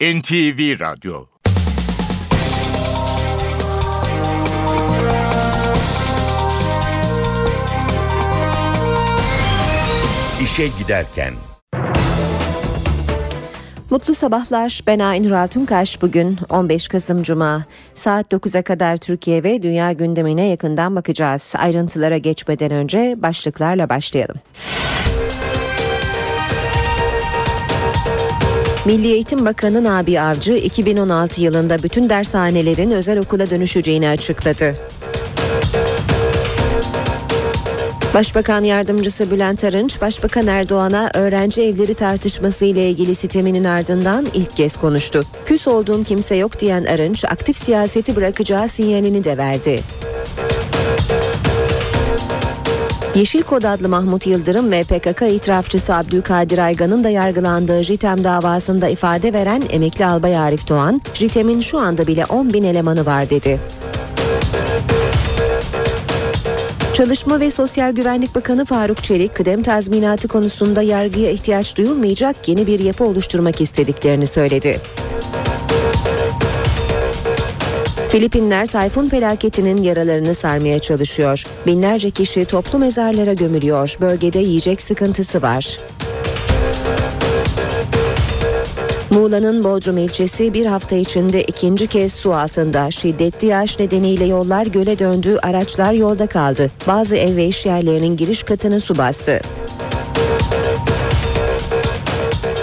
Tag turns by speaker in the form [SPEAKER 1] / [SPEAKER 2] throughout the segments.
[SPEAKER 1] NTV Radyo İşe Giderken
[SPEAKER 2] Mutlu sabahlar. Ben Aynur Altunkaş. Bugün 15 Kasım Cuma. Saat 9'a kadar Türkiye ve dünya gündemine yakından bakacağız. Ayrıntılara geçmeden önce başlıklarla başlayalım. Milli Eğitim Bakanı Nabi Avcı 2016 yılında bütün dershanelerin özel okula dönüşeceğini açıkladı. Başbakan Yardımcısı Bülent Arınç, Başbakan Erdoğan'a öğrenci evleri tartışması ile ilgili siteminin ardından ilk kez konuştu. Küs olduğum kimse yok diyen Arınç, aktif siyaseti bırakacağı sinyalini de verdi. Yeşil Kod adlı Mahmut Yıldırım ve PKK itirafçısı Abdülkadir Aygan'ın da yargılandığı JITEM davasında ifade veren emekli albay Arif Doğan, JITEM'in şu anda bile 10 bin elemanı var dedi. Çalışma ve Sosyal Güvenlik Bakanı Faruk Çelik, kıdem tazminatı konusunda yargıya ihtiyaç duyulmayacak yeni bir yapı oluşturmak istediklerini söyledi. Filipinler tayfun felaketinin yaralarını sarmaya çalışıyor. Binlerce kişi toplu mezarlara gömülüyor. Bölgede yiyecek sıkıntısı var. Muğla'nın Bodrum ilçesi bir hafta içinde ikinci kez su altında. Şiddetli yağış nedeniyle yollar göle döndü, araçlar yolda kaldı. Bazı ev ve iş yerlerinin giriş katını su bastı.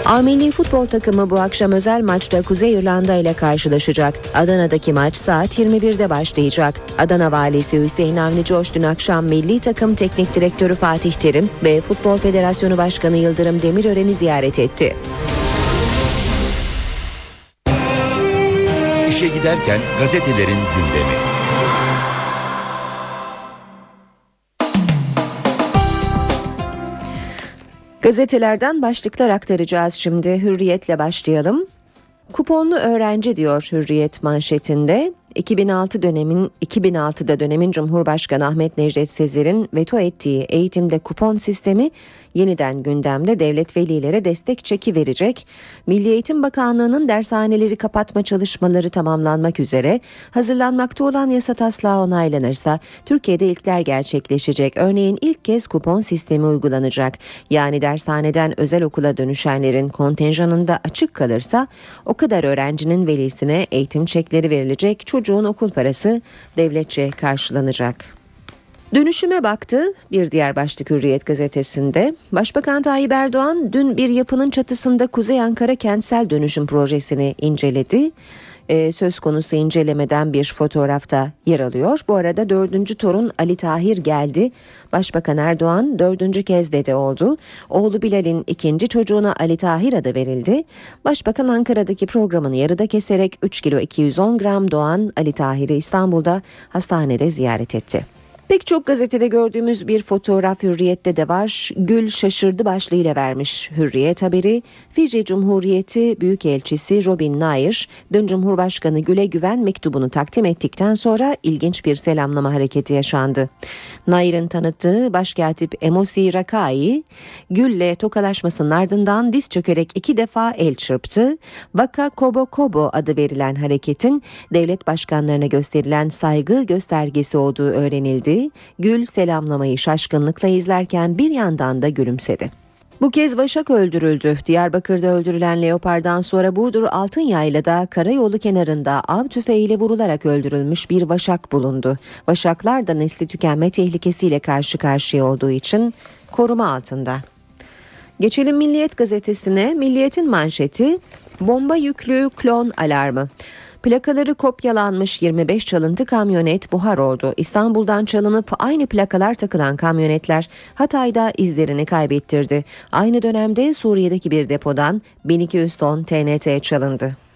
[SPEAKER 2] A futbol takımı bu akşam özel maçta Kuzey İrlanda ile karşılaşacak. Adana'daki maç saat 21'de başlayacak. Adana valisi Hüseyin Avni Coş dün akşam milli takım teknik direktörü Fatih Terim ve Futbol Federasyonu Başkanı Yıldırım Demirören'i ziyaret etti.
[SPEAKER 1] İşe giderken gazetelerin gündemi.
[SPEAKER 2] Gazetelerden başlıklar aktaracağız şimdi. Hürriyetle başlayalım. Kuponlu öğrenci diyor Hürriyet manşetinde. 2006 dönemin 2006'da dönemin Cumhurbaşkanı Ahmet Necdet Sezer'in veto ettiği eğitimde kupon sistemi yeniden gündemde devlet velilere destek çeki verecek. Milli Eğitim Bakanlığı'nın dershaneleri kapatma çalışmaları tamamlanmak üzere hazırlanmakta olan yasa taslağı onaylanırsa Türkiye'de ilkler gerçekleşecek. Örneğin ilk kez kupon sistemi uygulanacak. Yani dershaneden özel okula dönüşenlerin kontenjanında açık kalırsa o kadar öğrencinin velisine eğitim çekleri verilecek. Çocuğun okul parası devletçe karşılanacak. Dönüşüme baktı bir diğer başlık Hürriyet gazetesinde. Başbakan Tayyip Erdoğan dün bir yapının çatısında Kuzey Ankara kentsel dönüşüm projesini inceledi. Ee, söz konusu incelemeden bir fotoğrafta yer alıyor. Bu arada dördüncü torun Ali Tahir geldi. Başbakan Erdoğan dördüncü kez dede oldu. Oğlu Bilal'in ikinci çocuğuna Ali Tahir adı verildi. Başbakan Ankara'daki programını yarıda keserek 3 kilo 210 gram doğan Ali Tahir'i İstanbul'da hastanede ziyaret etti. Pek çok gazetede gördüğümüz bir fotoğraf Hürriyet'te de var. Gül şaşırdı başlığıyla vermiş Hürriyet haberi. Fiji Cumhuriyeti Büyükelçisi Robin Nair, dün Cumhurbaşkanı Gül'e güven mektubunu takdim ettikten sonra ilginç bir selamlama hareketi yaşandı. Nair'in tanıttığı başkatip Emosi Rakai, Gül'le tokalaşmasının ardından diz çökerek iki defa el çırptı. Baka Kobo Kobo adı verilen hareketin devlet başkanlarına gösterilen saygı göstergesi olduğu öğrenildi. Gül selamlamayı şaşkınlıkla izlerken bir yandan da gülümsedi. Bu kez Vaşak öldürüldü. Diyarbakır'da öldürülen Leopard'dan sonra Burdur Altınyaylı'da karayolu kenarında av tüfeğiyle vurularak öldürülmüş bir Vaşak bulundu. Vaşaklar da nesli tükenme tehlikesiyle karşı karşıya olduğu için koruma altında. Geçelim Milliyet gazetesine. Milliyet'in manşeti bomba yüklü klon alarmı. Plakaları kopyalanmış 25 çalıntı kamyonet buhar oldu. İstanbul'dan çalınıp aynı plakalar takılan kamyonetler Hatay'da izlerini kaybettirdi. Aynı dönemde Suriye'deki bir depodan 1200 ton TNT çalındı.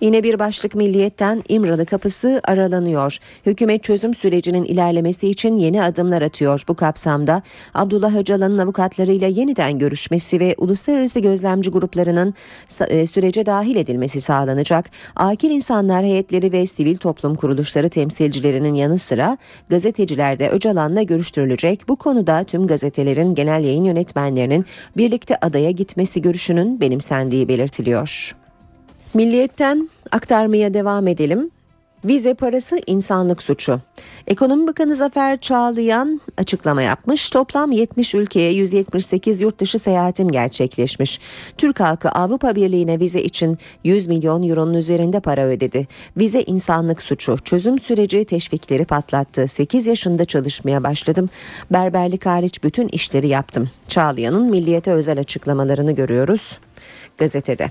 [SPEAKER 2] Yine bir başlık milliyetten İmralı kapısı aralanıyor. Hükümet çözüm sürecinin ilerlemesi için yeni adımlar atıyor. Bu kapsamda Abdullah Öcalan'ın avukatlarıyla yeniden görüşmesi ve uluslararası gözlemci gruplarının e, sürece dahil edilmesi sağlanacak. Akil insanlar heyetleri ve sivil toplum kuruluşları temsilcilerinin yanı sıra gazeteciler de Öcalan'la görüştürülecek. Bu konuda tüm gazetelerin genel yayın yönetmenlerinin birlikte adaya gitmesi görüşünün benimsendiği belirtiliyor. Milliyetten aktarmaya devam edelim. Vize parası insanlık suçu. Ekonomi Bakanı Zafer Çağlayan açıklama yapmış. Toplam 70 ülkeye 178 yurt dışı seyahatim gerçekleşmiş. Türk halkı Avrupa Birliği'ne vize için 100 milyon euronun üzerinde para ödedi. Vize insanlık suçu. Çözüm süreci teşvikleri patlattı. 8 yaşında çalışmaya başladım. Berberlik hariç bütün işleri yaptım. Çağlayan'ın milliyete özel açıklamalarını görüyoruz gazetede.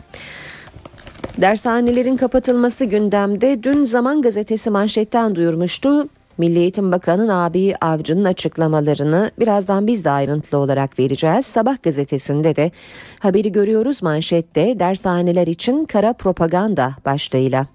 [SPEAKER 2] Dershanelerin kapatılması gündemde dün Zaman Gazetesi manşetten duyurmuştu. Milli Eğitim Bakanı abi Avcı'nın açıklamalarını birazdan biz de ayrıntılı olarak vereceğiz. Sabah gazetesinde de haberi görüyoruz manşette dershaneler için kara propaganda başlığıyla.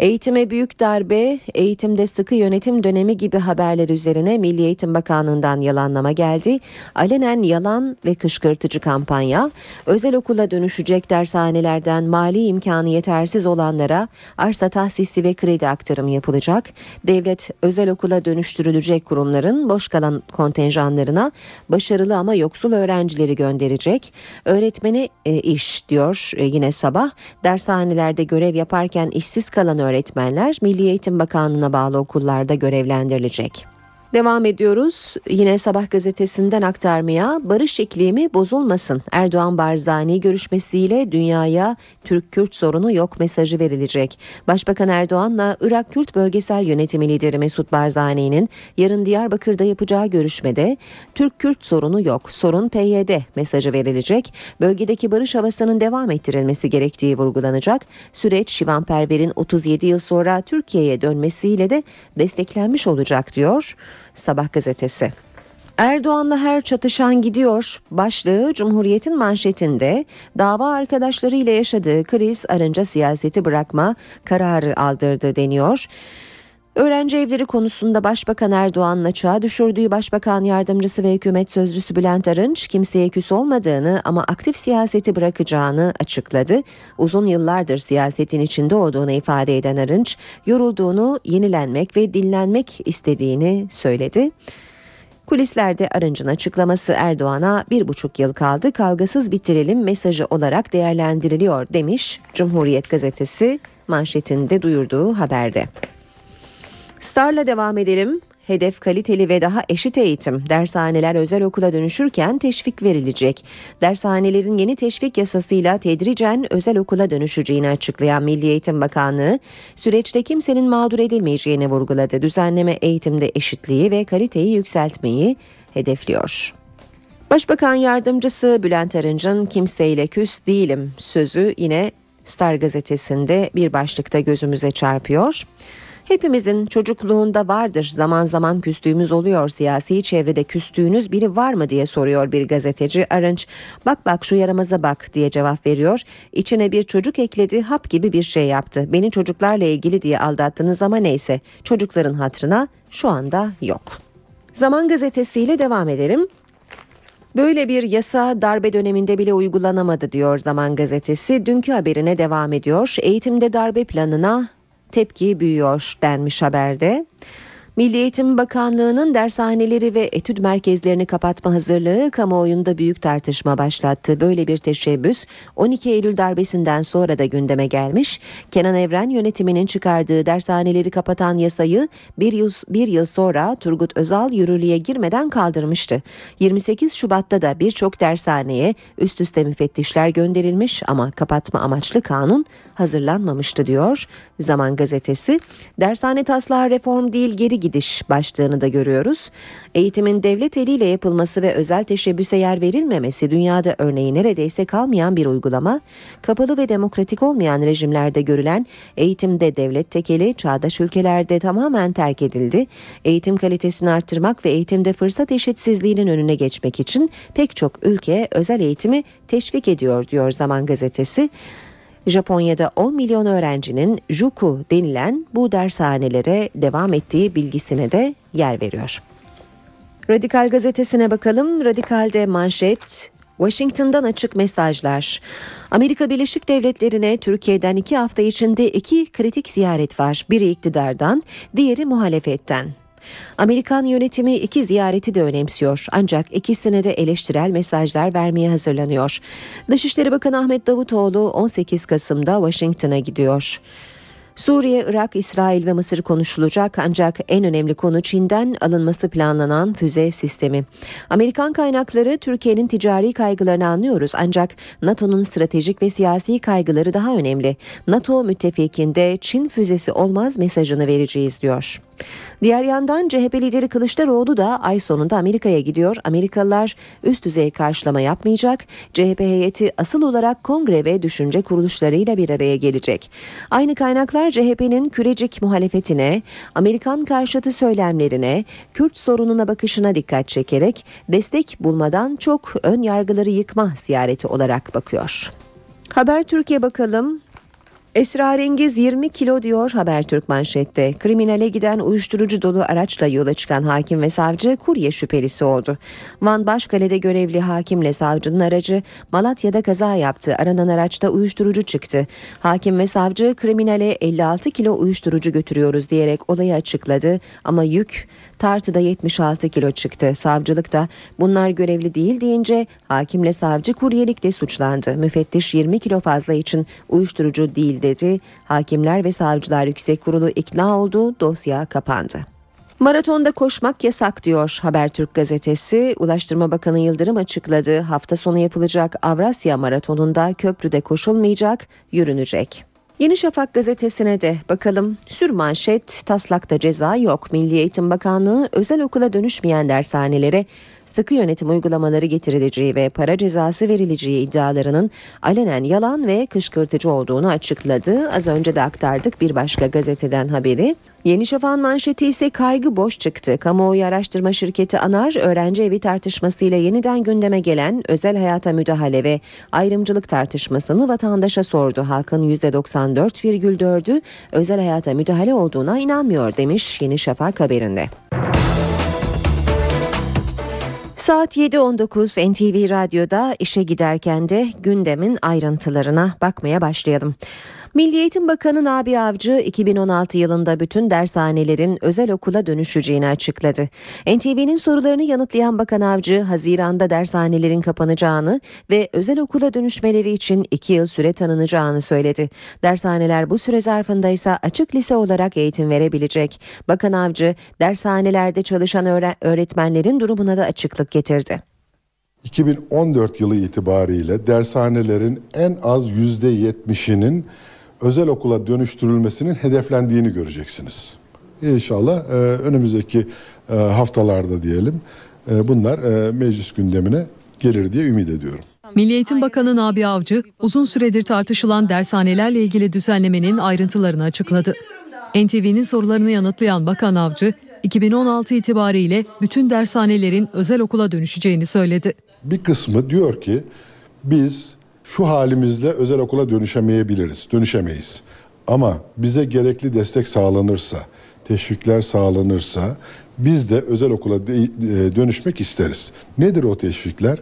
[SPEAKER 2] Eğitime büyük darbe, eğitimde sıkı yönetim dönemi gibi haberler üzerine Milli Eğitim Bakanlığı'ndan yalanlama geldi. Alenen yalan ve kışkırtıcı kampanya, özel okula dönüşecek dershanelerden mali imkanı yetersiz olanlara arsa tahsisi ve kredi aktarım yapılacak. Devlet özel okula dönüştürülecek kurumların boş kalan kontenjanlarına başarılı ama yoksul öğrencileri gönderecek. Öğretmeni e, iş diyor e, yine sabah. Dershanelerde görev yaparken işsiz kalan öğrenciler öğretmenler Milli Eğitim Bakanlığı'na bağlı okullarda görevlendirilecek. Devam ediyoruz. Yine Sabah gazetesinden aktarmaya barış iklimi bozulmasın. Erdoğan Barzani görüşmesiyle dünyaya Türk-Kürt sorunu yok mesajı verilecek. Başbakan Erdoğan'la Irak-Kürt bölgesel yönetimi lideri Mesut Barzani'nin yarın Diyarbakır'da yapacağı görüşmede Türk-Kürt sorunu yok, sorun PYD mesajı verilecek. Bölgedeki barış havasının devam ettirilmesi gerektiği vurgulanacak. Süreç Şivan Perver'in 37 yıl sonra Türkiye'ye dönmesiyle de desteklenmiş olacak diyor. Sabah gazetesi. Erdoğan'la her çatışan gidiyor başlığı Cumhuriyet'in manşetinde dava arkadaşları ile yaşadığı kriz arınca siyaseti bırakma kararı aldırdı deniyor. Öğrenci evleri konusunda Başbakan Erdoğan'la çağ düşürdüğü Başbakan Yardımcısı ve Hükümet Sözcüsü Bülent Arınç kimseye küs olmadığını ama aktif siyaseti bırakacağını açıkladı. Uzun yıllardır siyasetin içinde olduğunu ifade eden Arınç, yorulduğunu yenilenmek ve dinlenmek istediğini söyledi. Kulislerde Arınç'ın açıklaması Erdoğan'a bir buçuk yıl kaldı kavgasız bitirelim mesajı olarak değerlendiriliyor demiş Cumhuriyet gazetesi manşetinde duyurduğu haberde. Star'la devam edelim. Hedef kaliteli ve daha eşit eğitim. Dershaneler özel okula dönüşürken teşvik verilecek. Dershanelerin yeni teşvik yasasıyla tedricen özel okula dönüşeceğini açıklayan Milli Eğitim Bakanlığı, süreçte kimsenin mağdur edilmeyeceğini vurguladı. Düzenleme eğitimde eşitliği ve kaliteyi yükseltmeyi hedefliyor. Başbakan yardımcısı Bülent Arınç'ın kimseyle küs değilim sözü yine Star gazetesinde bir başlıkta gözümüze çarpıyor. Hepimizin çocukluğunda vardır zaman zaman küstüğümüz oluyor siyasi çevrede küstüğünüz biri var mı diye soruyor bir gazeteci Arınç. Bak bak şu yaramaza bak diye cevap veriyor. İçine bir çocuk ekledi hap gibi bir şey yaptı. Beni çocuklarla ilgili diye aldattınız ama neyse çocukların hatrına şu anda yok. Zaman gazetesiyle devam edelim. Böyle bir yasa darbe döneminde bile uygulanamadı diyor Zaman Gazetesi. Dünkü haberine devam ediyor. Eğitimde darbe planına tepki büyüyor denmiş haberde. Milli Eğitim Bakanlığı'nın dershaneleri ve etüt merkezlerini kapatma hazırlığı kamuoyunda büyük tartışma başlattı. Böyle bir teşebbüs 12 Eylül darbesinden sonra da gündeme gelmiş. Kenan Evren yönetiminin çıkardığı dershaneleri kapatan yasayı bir yıl, bir yıl sonra Turgut Özal yürürlüğe girmeden kaldırmıştı. 28 Şubat'ta da birçok dershaneye üst üste müfettişler gönderilmiş ama kapatma amaçlı kanun hazırlanmamıştı diyor Zaman Gazetesi. Dershane taslağı reform değil geri gidiş başlığını da görüyoruz. Eğitimin devlet eliyle yapılması ve özel teşebbüse yer verilmemesi dünyada örneği neredeyse kalmayan bir uygulama. Kapalı ve demokratik olmayan rejimlerde görülen eğitimde devlet tekeli çağdaş ülkelerde tamamen terk edildi. Eğitim kalitesini arttırmak ve eğitimde fırsat eşitsizliğinin önüne geçmek için pek çok ülke özel eğitimi teşvik ediyor diyor Zaman Gazetesi. Japonya'da 10 milyon öğrencinin Juku denilen bu dershanelere devam ettiği bilgisine de yer veriyor. Radikal gazetesine bakalım. Radikal'de manşet Washington'dan açık mesajlar. Amerika Birleşik Devletleri'ne Türkiye'den iki hafta içinde iki kritik ziyaret var. Biri iktidardan, diğeri muhalefetten. Amerikan yönetimi iki ziyareti de önemsiyor ancak ikisine de eleştirel mesajlar vermeye hazırlanıyor. Dışişleri Bakanı Ahmet Davutoğlu 18 Kasım'da Washington'a gidiyor. Suriye, Irak, İsrail ve Mısır konuşulacak ancak en önemli konu Çin'den alınması planlanan füze sistemi. Amerikan kaynakları Türkiye'nin ticari kaygılarını anlıyoruz ancak NATO'nun stratejik ve siyasi kaygıları daha önemli. NATO müttefikinde Çin füzesi olmaz mesajını vereceğiz diyor. Diğer yandan CHP lideri Kılıçdaroğlu da ay sonunda Amerika'ya gidiyor. Amerikalılar üst düzey karşılama yapmayacak. CHP heyeti asıl olarak kongre ve düşünce kuruluşlarıyla bir araya gelecek. Aynı kaynaklar CHP'nin kürecik muhalefetine, Amerikan karşıtı söylemlerine, Kürt sorununa bakışına dikkat çekerek destek bulmadan çok ön yargıları yıkma ziyareti olarak bakıyor. Haber Türkiye bakalım. Esrarengiz 20 kilo diyor Habertürk manşette. Kriminale giden uyuşturucu dolu araçla yola çıkan hakim ve savcı kurye şüphelisi oldu. Van Başkale'de görevli hakimle savcının aracı Malatya'da kaza yaptı. Aranan araçta uyuşturucu çıktı. Hakim ve savcı kriminale 56 kilo uyuşturucu götürüyoruz diyerek olayı açıkladı ama yük tartıda 76 kilo çıktı. Savcılık da bunlar görevli değil deyince hakimle savcı kuryelikle suçlandı. Müfettiş 20 kilo fazla için uyuşturucu değil dedi. Hakimler ve Savcılar Yüksek Kurulu ikna oldu. Dosya kapandı. Maratonda koşmak yasak diyor Habertürk gazetesi. Ulaştırma Bakanı Yıldırım açıkladı. Hafta sonu yapılacak Avrasya Maratonu'nda köprüde koşulmayacak, yürünecek. Yeni Şafak gazetesine de bakalım. Sür manşet, taslakta ceza yok. Milli Eğitim Bakanlığı özel okula dönüşmeyen dershanelere sıkı yönetim uygulamaları getirileceği ve para cezası verileceği iddialarının alenen yalan ve kışkırtıcı olduğunu açıkladı. Az önce de aktardık bir başka gazeteden haberi. Yeni Şafak'ın manşeti ise kaygı boş çıktı. Kamuoyu araştırma şirketi Anar, öğrenci evi tartışmasıyla yeniden gündeme gelen özel hayata müdahale ve ayrımcılık tartışmasını vatandaşa sordu. Halkın %94,4'ü özel hayata müdahale olduğuna inanmıyor demiş Yeni Şafak haberinde. Saat 7.19 NTV Radyo'da işe giderken de gündemin ayrıntılarına bakmaya başlayalım. Milli Eğitim Bakanı Nabi Avcı 2016 yılında bütün dershanelerin özel okula dönüşeceğini açıkladı. NTV'nin sorularını yanıtlayan Bakan Avcı, Haziran'da dershanelerin kapanacağını ve özel okula dönüşmeleri için 2 yıl süre tanınacağını söyledi. Dershaneler bu süre zarfında ise açık lise olarak eğitim verebilecek. Bakan Avcı, dershanelerde çalışan öğretmenlerin durumuna da açıklık getirdi.
[SPEAKER 3] 2014 yılı itibariyle dershanelerin en az %70'inin özel okula dönüştürülmesinin hedeflendiğini göreceksiniz. İnşallah e, önümüzdeki e, haftalarda diyelim e, bunlar e, meclis gündemine gelir diye ümit ediyorum.
[SPEAKER 4] Milli Eğitim Bakanı Nabi Avcı uzun süredir tartışılan dershanelerle ilgili düzenlemenin ayrıntılarını açıkladı. NTV'nin sorularını yanıtlayan Bakan Avcı, 2016 itibariyle bütün dershanelerin özel okula dönüşeceğini söyledi.
[SPEAKER 3] Bir kısmı diyor ki biz şu halimizle özel okula dönüşemeyebiliriz, dönüşemeyiz. Ama bize gerekli destek sağlanırsa, teşvikler sağlanırsa biz de özel okula e, dönüşmek isteriz. Nedir o teşvikler?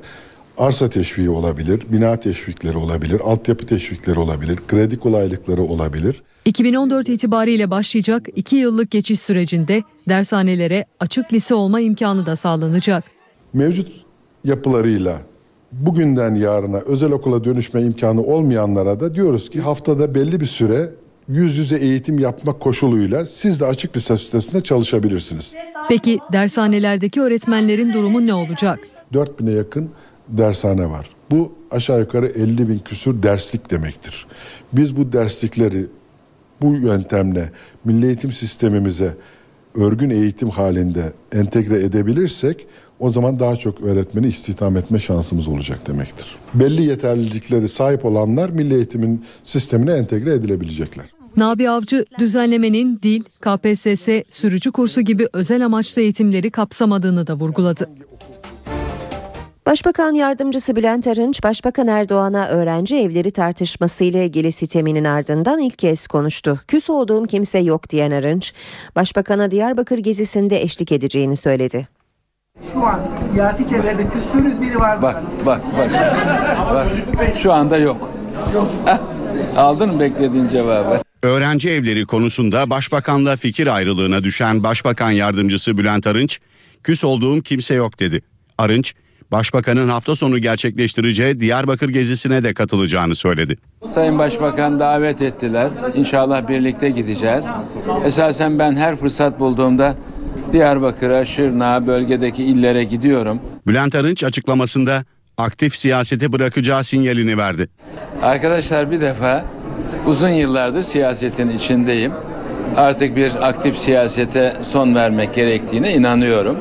[SPEAKER 3] Arsa teşviği olabilir, bina teşvikleri olabilir, altyapı teşvikleri olabilir, kredi kolaylıkları olabilir.
[SPEAKER 4] 2014 itibariyle başlayacak 2 yıllık geçiş sürecinde dershanelere açık lise olma imkanı da sağlanacak.
[SPEAKER 3] Mevcut yapılarıyla bugünden yarına özel okula dönüşme imkanı olmayanlara da diyoruz ki haftada belli bir süre yüz yüze eğitim yapmak koşuluyla siz de açık lise sitesinde çalışabilirsiniz.
[SPEAKER 4] Peki dershanelerdeki öğretmenlerin durumu ne olacak?
[SPEAKER 3] 4000'e yakın dershane var. Bu aşağı yukarı 50 bin küsur derslik demektir. Biz bu derslikleri bu yöntemle milli eğitim sistemimize örgün eğitim halinde entegre edebilirsek o zaman daha çok öğretmeni istihdam etme şansımız olacak demektir. Belli yeterlilikleri sahip olanlar milli eğitimin sistemine entegre edilebilecekler.
[SPEAKER 4] Nabi Avcı düzenlemenin dil, KPSS, sürücü kursu gibi özel amaçlı eğitimleri kapsamadığını da vurguladı.
[SPEAKER 2] Başbakan Yardımcısı Bülent Arınç, Başbakan Erdoğan'a öğrenci evleri tartışması ile ilgili siteminin ardından ilk kez konuştu. Küs olduğum kimse yok diyen Arınç, Başbakan'a Diyarbakır gezisinde eşlik edeceğini söyledi.
[SPEAKER 5] Şu an siyasi çevrede küstüğünüz biri var mı?
[SPEAKER 6] Bak bak bak. bak. Şu anda yok. Yok. Aldın mı beklediğin cevabı? Öğrenci evleri konusunda başbakanla fikir ayrılığına düşen Başbakan Yardımcısı Bülent Arınç, küs olduğum kimse yok dedi. Arınç, Başbakanın hafta sonu gerçekleştireceği Diyarbakır gezisine de katılacağını söyledi.
[SPEAKER 7] Sayın Başbakan davet ettiler. İnşallah birlikte gideceğiz. Esasen ben her fırsat bulduğumda Diyarbakır'a, Şırnak'a, bölgedeki illere gidiyorum.
[SPEAKER 6] Bülent Arınç açıklamasında aktif siyaseti bırakacağı sinyalini verdi.
[SPEAKER 7] Arkadaşlar bir defa uzun yıllardır siyasetin içindeyim. Artık bir aktif siyasete son vermek gerektiğine inanıyorum.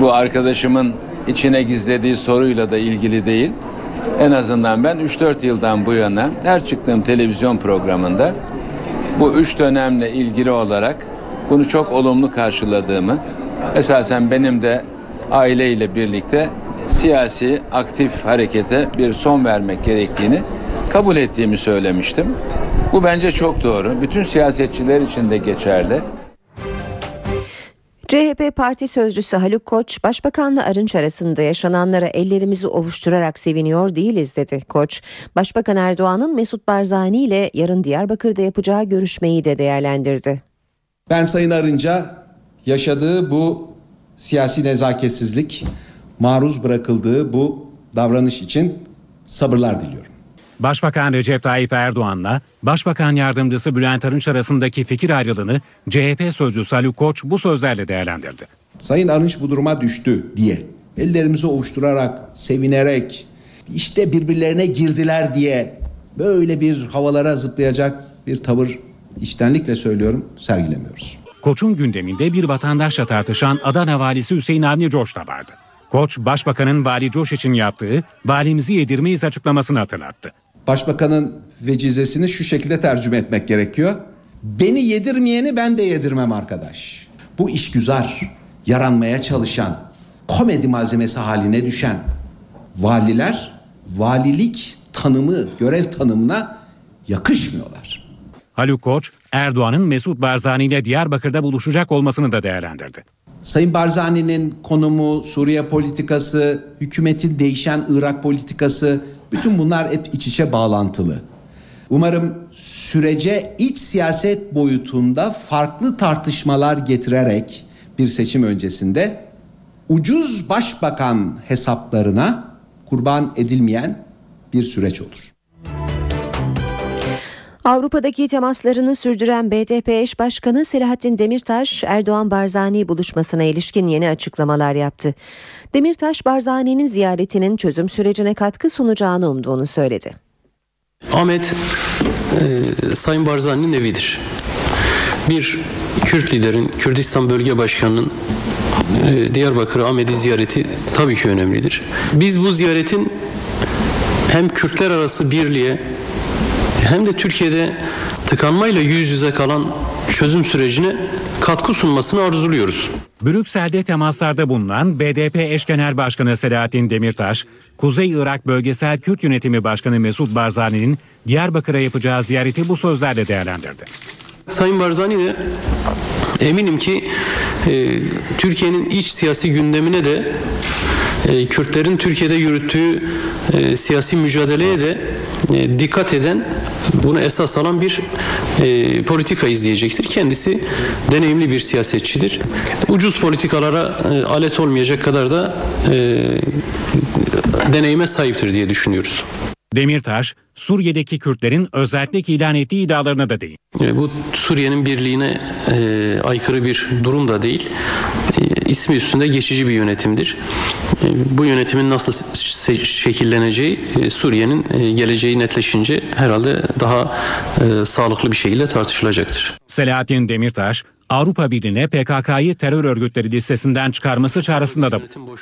[SPEAKER 7] Bu arkadaşımın içine gizlediği soruyla da ilgili değil. En azından ben 3-4 yıldan bu yana her çıktığım televizyon programında bu üç dönemle ilgili olarak bunu çok olumlu karşıladığımı, esasen benim de aileyle birlikte siyasi aktif harekete bir son vermek gerektiğini kabul ettiğimi söylemiştim. Bu bence çok doğru. Bütün siyasetçiler için de geçerli.
[SPEAKER 2] CHP Parti Sözcüsü Haluk Koç, Başbakanla Arınç arasında yaşananlara ellerimizi ovuşturarak seviniyor değiliz dedi Koç. Başbakan Erdoğan'ın Mesut Barzani ile yarın Diyarbakır'da yapacağı görüşmeyi de değerlendirdi.
[SPEAKER 8] Ben Sayın Arınç'a yaşadığı bu siyasi nezaketsizlik, maruz bırakıldığı bu davranış için sabırlar diliyorum.
[SPEAKER 9] Başbakan Recep Tayyip Erdoğan'la Başbakan Yardımcısı Bülent Arınç arasındaki fikir ayrılığını CHP sözcüsü Haluk Koç bu sözlerle değerlendirdi.
[SPEAKER 8] Sayın Arınç bu duruma düştü diye ellerimizi ovuşturarak, sevinerek işte birbirlerine girdiler diye böyle bir havalara zıplayacak bir tavır içtenlikle söylüyorum sergilemiyoruz.
[SPEAKER 9] Koç'un gündeminde bir vatandaşla tartışan Adana valisi Hüseyin Avni Coş da vardı. Koç, Başbakanın Vali Coş için yaptığı valimizi yedirmeyiz açıklamasını hatırlattı.
[SPEAKER 8] Başbakanın vecizesini şu şekilde tercüme etmek gerekiyor. Beni yedirmeyeni ben de yedirmem arkadaş. Bu işgüzar, yaranmaya çalışan, komedi malzemesi haline düşen valiler valilik tanımı, görev tanımına yakışmıyorlar.
[SPEAKER 9] Haluk Koç, Erdoğan'ın Mesut Barzani ile Diyarbakır'da buluşacak olmasını da değerlendirdi.
[SPEAKER 8] Sayın Barzani'nin konumu, Suriye politikası, hükümetin değişen Irak politikası bütün bunlar hep iç içe bağlantılı. Umarım sürece iç siyaset boyutunda farklı tartışmalar getirerek bir seçim öncesinde ucuz başbakan hesaplarına kurban edilmeyen bir süreç olur.
[SPEAKER 2] Avrupa'daki temaslarını sürdüren BDP eş başkanı Selahattin Demirtaş, Erdoğan Barzani buluşmasına ilişkin yeni açıklamalar yaptı. Demirtaş, Barzani'nin ziyaretinin çözüm sürecine katkı sunacağını umduğunu söyledi.
[SPEAKER 10] Ahmet e, Sayın Barzani'nin evidir. Bir Kürt liderin, Kürdistan Bölge Başkanı'nın e, Diyarbakır Ahmet'i ziyareti tabii ki önemlidir. Biz bu ziyaretin hem Kürtler arası birliğe hem de Türkiye'de tıkanmayla yüz yüze kalan çözüm sürecine katkı sunmasını arzuluyoruz.
[SPEAKER 9] Brüksel'de temaslarda bulunan BDP eş genel başkanı Selahattin Demirtaş, Kuzey Irak Bölgesel Kürt Yönetimi Başkanı Mesut Barzani'nin Diyarbakır'a yapacağı ziyareti bu sözlerle değerlendirdi.
[SPEAKER 10] Sayın Barzani de eminim ki e, Türkiye'nin iç siyasi gündemine de e, Kürtlerin Türkiye'de yürüttüğü e, siyasi mücadeleye de e, dikkat eden bunu esas alan bir e, politika izleyecektir. Kendisi deneyimli bir siyasetçidir. Ucuz politikalara e, alet olmayacak kadar da e, deneyime sahiptir diye düşünüyoruz.
[SPEAKER 9] Demirtaş, Suriye'deki Kürtlerin özellik ilan ettiği iddialarına da değindi.
[SPEAKER 10] E, Bu Suriye'nin birliğine e, aykırı bir durum da değil. E, ismi üstünde geçici bir yönetimdir. E, bu yönetimin nasıl şekilleneceği e, Suriye'nin e, geleceği netleşince herhalde daha e, sağlıklı bir şekilde tartışılacaktır.
[SPEAKER 9] Selahattin Demirtaş, Avrupa Birliği'ne PKK'yı terör örgütleri listesinden çıkarması çağrısında da bulundu.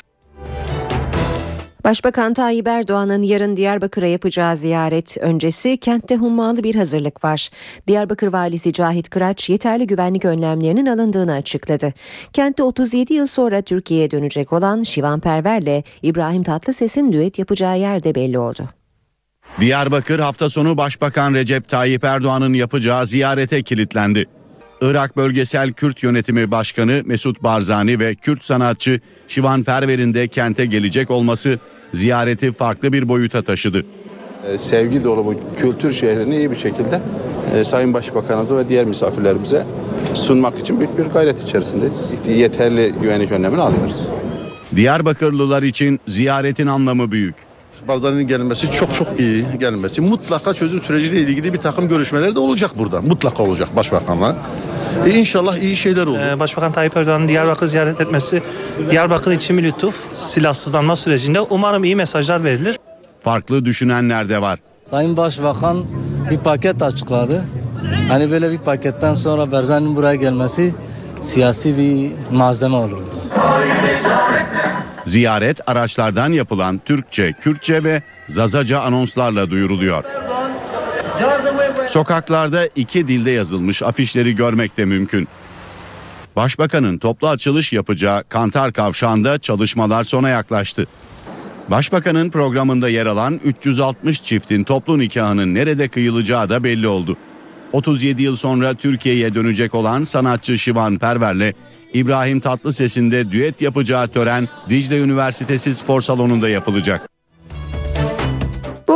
[SPEAKER 2] Başbakan Tayyip Erdoğan'ın yarın Diyarbakır'a yapacağı ziyaret öncesi kentte hummalı bir hazırlık var. Diyarbakır valisi Cahit Kıraç yeterli güvenlik önlemlerinin alındığını açıkladı. Kentte 37 yıl sonra Türkiye'ye dönecek olan Şivan Perver'le İbrahim Tatlıses'in düet yapacağı yer de belli oldu.
[SPEAKER 6] Diyarbakır hafta sonu Başbakan Recep Tayyip Erdoğan'ın yapacağı ziyarete kilitlendi. Irak Bölgesel Kürt Yönetimi Başkanı Mesut Barzani ve Kürt sanatçı Şivan Perver'in de kente gelecek olması ziyareti farklı bir boyuta taşıdı.
[SPEAKER 11] E, sevgi dolu bu kültür şehrini iyi bir şekilde e, Sayın Başbakanımıza ve diğer misafirlerimize sunmak için büyük bir gayret içerisindeyiz. Yeterli güvenlik önlemini alıyoruz.
[SPEAKER 6] Diyarbakırlılar için ziyaretin anlamı büyük.
[SPEAKER 12] Barzani'nin gelmesi çok çok iyi gelmesi. Mutlaka çözüm süreciyle ilgili bir takım görüşmeler de olacak burada. Mutlaka olacak başbakanla. E inşallah iyi şeyler olur.
[SPEAKER 13] Ee, Başbakan Tayyip Erdoğan'ın Diyarbakır ziyaret etmesi Diyarbakır için bir lütuf. Silahsızlanma sürecinde umarım iyi mesajlar verilir.
[SPEAKER 6] Farklı düşünenler de var.
[SPEAKER 14] Sayın Başbakan bir paket açıkladı. Hani böyle bir paketten sonra Barzani'nin buraya gelmesi siyasi bir malzeme olur.
[SPEAKER 6] Ziyaret araçlardan yapılan Türkçe, Kürtçe ve Zazaca anonslarla duyuruluyor. Sokaklarda iki dilde yazılmış afişleri görmek de mümkün. Başbakanın toplu açılış yapacağı Kantar Kavşağı'nda çalışmalar sona yaklaştı. Başbakanın programında yer alan 360 çiftin toplu nikahının nerede kıyılacağı da belli oldu. 37 yıl sonra Türkiye'ye dönecek olan sanatçı Şivan Perver'le İbrahim Tatlıses'in de düet yapacağı tören Dicle Üniversitesi Spor Salonu'nda yapılacak.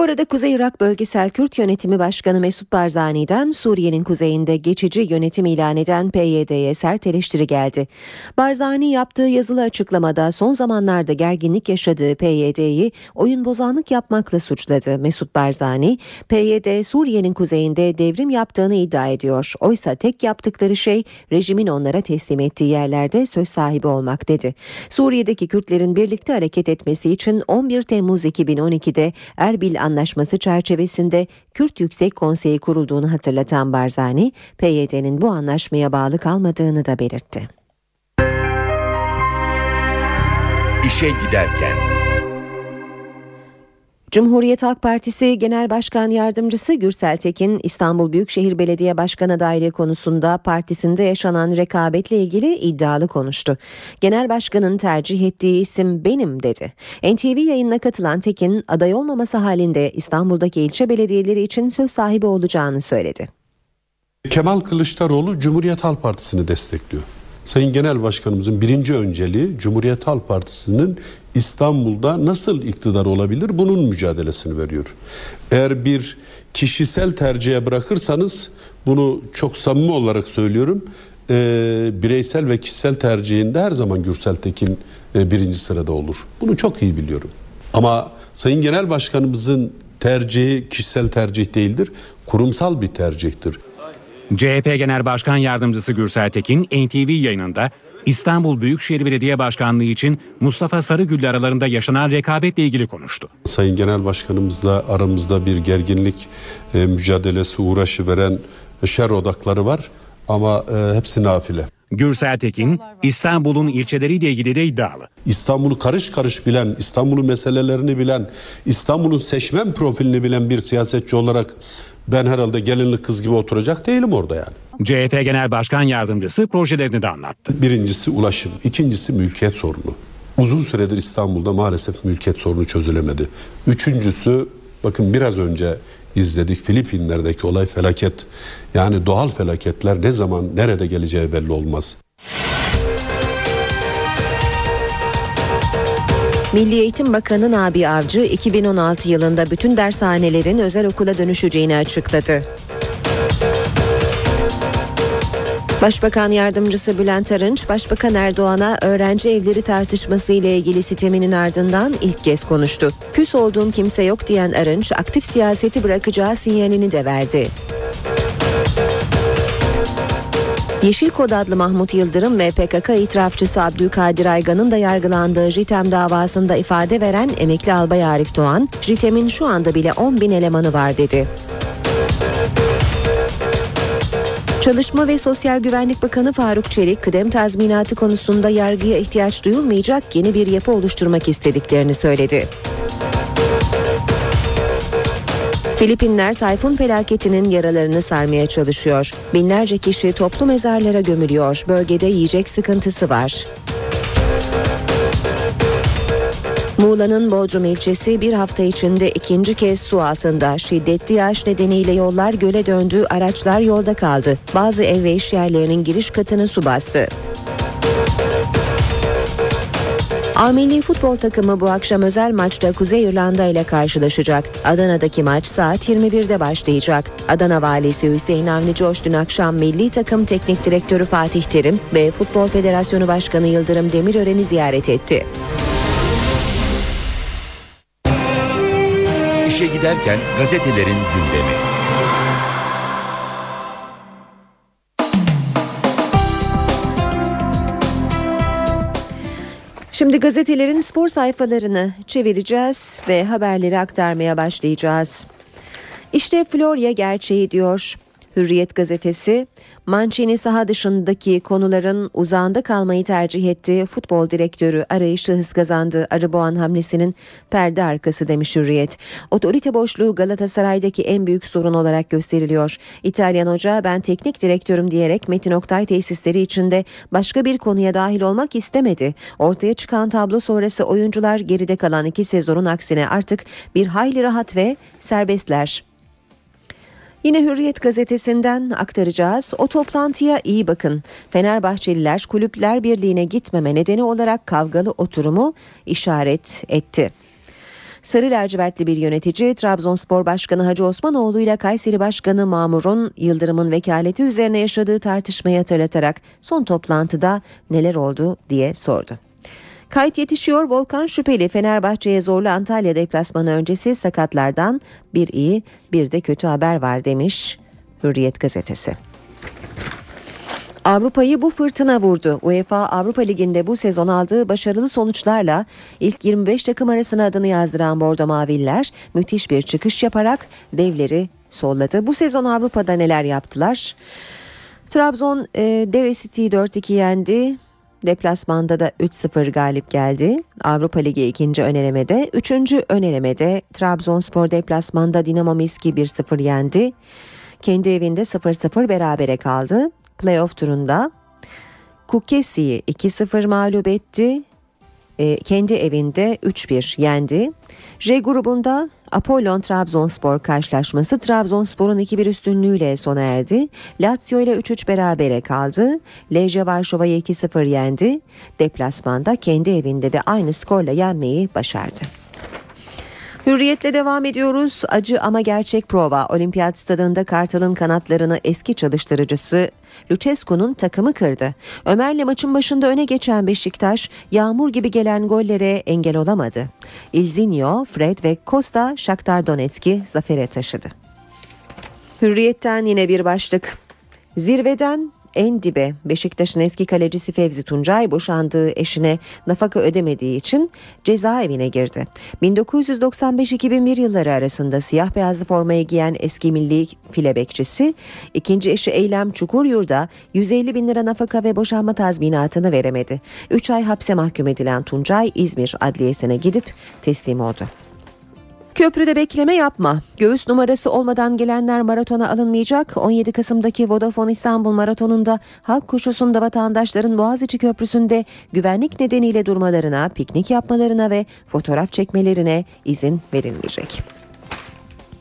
[SPEAKER 2] Arada Kuzey Irak Bölgesel Kürt Yönetimi Başkanı Mesut Barzani'den Suriye'nin kuzeyinde geçici yönetim ilan eden PYD'ye sert eleştiri geldi. Barzani yaptığı yazılı açıklamada son zamanlarda gerginlik yaşadığı PYD'yi oyun bozanlık yapmakla suçladı. Mesut Barzani, PYD Suriye'nin kuzeyinde devrim yaptığını iddia ediyor. Oysa tek yaptıkları şey rejimin onlara teslim ettiği yerlerde söz sahibi olmak dedi. Suriye'deki Kürtlerin birlikte hareket etmesi için 11 Temmuz 2012'de Erbil Anlaşması çerçevesinde Kürt Yüksek Konseyi kurulduğunu hatırlatan Barzani, PYD'nin bu anlaşmaya bağlı kalmadığını da belirtti.
[SPEAKER 1] İşe giderken
[SPEAKER 2] Cumhuriyet Halk Partisi Genel Başkan Yardımcısı Gürsel Tekin, İstanbul Büyükşehir Belediye Başkan adaylığı konusunda partisinde yaşanan rekabetle ilgili iddialı konuştu. Genel Başkan'ın tercih ettiği isim benim dedi. NTV yayınına katılan Tekin, aday olmaması halinde İstanbul'daki ilçe belediyeleri için söz sahibi olacağını söyledi.
[SPEAKER 15] Kemal Kılıçdaroğlu Cumhuriyet Halk Partisi'ni destekliyor. Sayın Genel Başkanımızın birinci önceliği Cumhuriyet Halk Partisi'nin İstanbul'da nasıl iktidar olabilir bunun mücadelesini veriyor. Eğer bir kişisel tercihe bırakırsanız bunu çok samimi olarak söylüyorum. E, bireysel ve kişisel tercihinde her zaman Gürsel Tekin e, birinci sırada olur. Bunu çok iyi biliyorum. Ama Sayın Genel Başkanımızın tercihi kişisel tercih değildir. Kurumsal bir tercihtir.
[SPEAKER 9] CHP Genel Başkan Yardımcısı Gürsel Tekin NTV yayınında İstanbul Büyükşehir Belediye Başkanlığı için Mustafa Sarıgül aralarında yaşanan rekabetle ilgili konuştu.
[SPEAKER 15] Sayın Genel Başkanımızla aramızda bir gerginlik e, mücadelesi uğraşı veren şer odakları var ama e, hepsi nafile.
[SPEAKER 9] Gürsel Tekin İstanbul'un ilçeleriyle ilgili de iddialı.
[SPEAKER 15] İstanbul'u karış karış bilen, İstanbul'un meselelerini bilen, İstanbul'un seçmen profilini bilen bir siyasetçi olarak ben herhalde gelinlik kız gibi oturacak değilim orada yani.
[SPEAKER 9] CHP Genel Başkan Yardımcısı projelerini de anlattı.
[SPEAKER 15] Birincisi ulaşım, ikincisi mülkiyet sorunu. Uzun süredir İstanbul'da maalesef mülkiyet sorunu çözülemedi. Üçüncüsü bakın biraz önce izledik Filipinler'deki olay felaket. Yani doğal felaketler ne zaman nerede geleceği belli olmaz.
[SPEAKER 2] Milli Eğitim Bakanı Nabi Avcı 2016 yılında bütün dershanelerin özel okula dönüşeceğini açıkladı. Başbakan Yardımcısı Bülent Arınç, Başbakan Erdoğan'a öğrenci evleri tartışması ile ilgili siteminin ardından ilk kez konuştu. Küs olduğum kimse yok diyen Arınç, aktif siyaseti bırakacağı sinyalini de verdi. Yeşil Kod adlı Mahmut Yıldırım ve PKK itirafçısı Abdülkadir Aygan'ın da yargılandığı JITEM davasında ifade veren emekli albay Arif Doğan, JITEM'in şu anda bile 10 bin elemanı var dedi. Çalışma ve Sosyal Güvenlik Bakanı Faruk Çelik, kıdem tazminatı konusunda yargıya ihtiyaç duyulmayacak yeni bir yapı oluşturmak istediklerini söyledi. Filipinler tayfun felaketinin yaralarını sarmaya çalışıyor. Binlerce kişi toplu mezarlara gömülüyor. Bölgede yiyecek sıkıntısı var. Muğla'nın Bodrum ilçesi bir hafta içinde ikinci kez su altında. Şiddetli yağış nedeniyle yollar göle döndü, araçlar yolda kaldı. Bazı ev ve iş yerlerinin giriş katını su bastı. A futbol takımı bu akşam özel maçta Kuzey İrlanda ile karşılaşacak. Adana'daki maç saat 21'de başlayacak. Adana valisi Hüseyin Avni Coş dün akşam milli takım teknik direktörü Fatih Terim ve Futbol Federasyonu Başkanı Yıldırım Demirören'i ziyaret etti.
[SPEAKER 1] İşe giderken gazetelerin gündemi.
[SPEAKER 2] Şimdi gazetelerin spor sayfalarını çevireceğiz ve haberleri aktarmaya başlayacağız. İşte Florya gerçeği diyor. Hürriyet gazetesi Mancini saha dışındaki konuların uzağında kalmayı tercih etti. Futbol direktörü arayışı hız kazandı. Arıboğan hamlesinin perde arkası demiş Hürriyet. Otorite boşluğu Galatasaray'daki en büyük sorun olarak gösteriliyor. İtalyan hoca ben teknik direktörüm diyerek Metin Oktay tesisleri içinde başka bir konuya dahil olmak istemedi. Ortaya çıkan tablo sonrası oyuncular geride kalan iki sezonun aksine artık bir hayli rahat ve serbestler. Yine Hürriyet gazetesinden aktaracağız. O toplantıya iyi bakın. Fenerbahçeliler Kulüpler Birliği'ne gitmeme nedeni olarak kavgalı oturumu işaret etti. Sarı lacivertli bir yönetici Trabzonspor Başkanı Hacı Osmanoğlu ile Kayseri Başkanı Mamur'un Yıldırım'ın vekaleti üzerine yaşadığı tartışmayı hatırlatarak son toplantıda neler oldu diye sordu. Kayıt yetişiyor Volkan şüpheli Fenerbahçe'ye zorlu Antalya deplasmanı öncesi sakatlardan bir iyi bir de kötü haber var demiş Hürriyet gazetesi. Avrupa'yı bu fırtına vurdu. UEFA Avrupa Ligi'nde bu sezon aldığı başarılı sonuçlarla ilk 25 takım arasına adını yazdıran Bordo Maviller müthiş bir çıkış yaparak devleri solladı. Bu sezon Avrupa'da neler yaptılar? Trabzon e, Derry City 4-2 yendi. Deplasmanda da 3-0 galip geldi. Avrupa Ligi ikinci önelemede. Üçüncü önelemede Trabzonspor deplasmanda Dinamo Miski 1-0 yendi. Kendi evinde 0-0 berabere kaldı. Playoff turunda Kukesi'yi 2-0 mağlup etti. E, kendi evinde 3-1 yendi. J grubunda Apollon Trabzonspor karşılaşması Trabzonspor'un 2-1 üstünlüğüyle sona erdi. Lazio ile 3-3 berabere kaldı. Lejje Varşova'yı 2-0 yendi. Deplasmanda kendi evinde de aynı skorla yenmeyi başardı. Hürriyetle devam ediyoruz. Acı ama gerçek prova. Olimpiyat stadında Kartal'ın kanatlarını eski çalıştırıcısı Lucescu'nun takımı kırdı. Ömer'le maçın başında öne geçen Beşiktaş yağmur gibi gelen gollere engel olamadı. Ilzinho, Fred ve Costa Shakhtar Donetsk'i zafere taşıdı. Hürriyetten yine bir başlık. Zirveden en dibe Beşiktaş'ın eski kalecisi Fevzi Tuncay boşandığı eşine nafaka ödemediği için cezaevine girdi. 1995-2001 yılları arasında siyah beyazlı formayı giyen eski milli file bekçisi ikinci eşi Eylem Çukuryur'da 150 bin lira nafaka ve boşanma tazminatını veremedi. 3 ay hapse mahkum edilen Tuncay İzmir Adliyesi'ne gidip teslim oldu. Köprüde bekleme yapma. Göğüs numarası olmadan gelenler maratona alınmayacak. 17 Kasım'daki Vodafone İstanbul Maratonu'nda halk koşusunda vatandaşların Boğaziçi Köprüsü'nde güvenlik nedeniyle durmalarına, piknik yapmalarına ve fotoğraf çekmelerine izin verilmeyecek.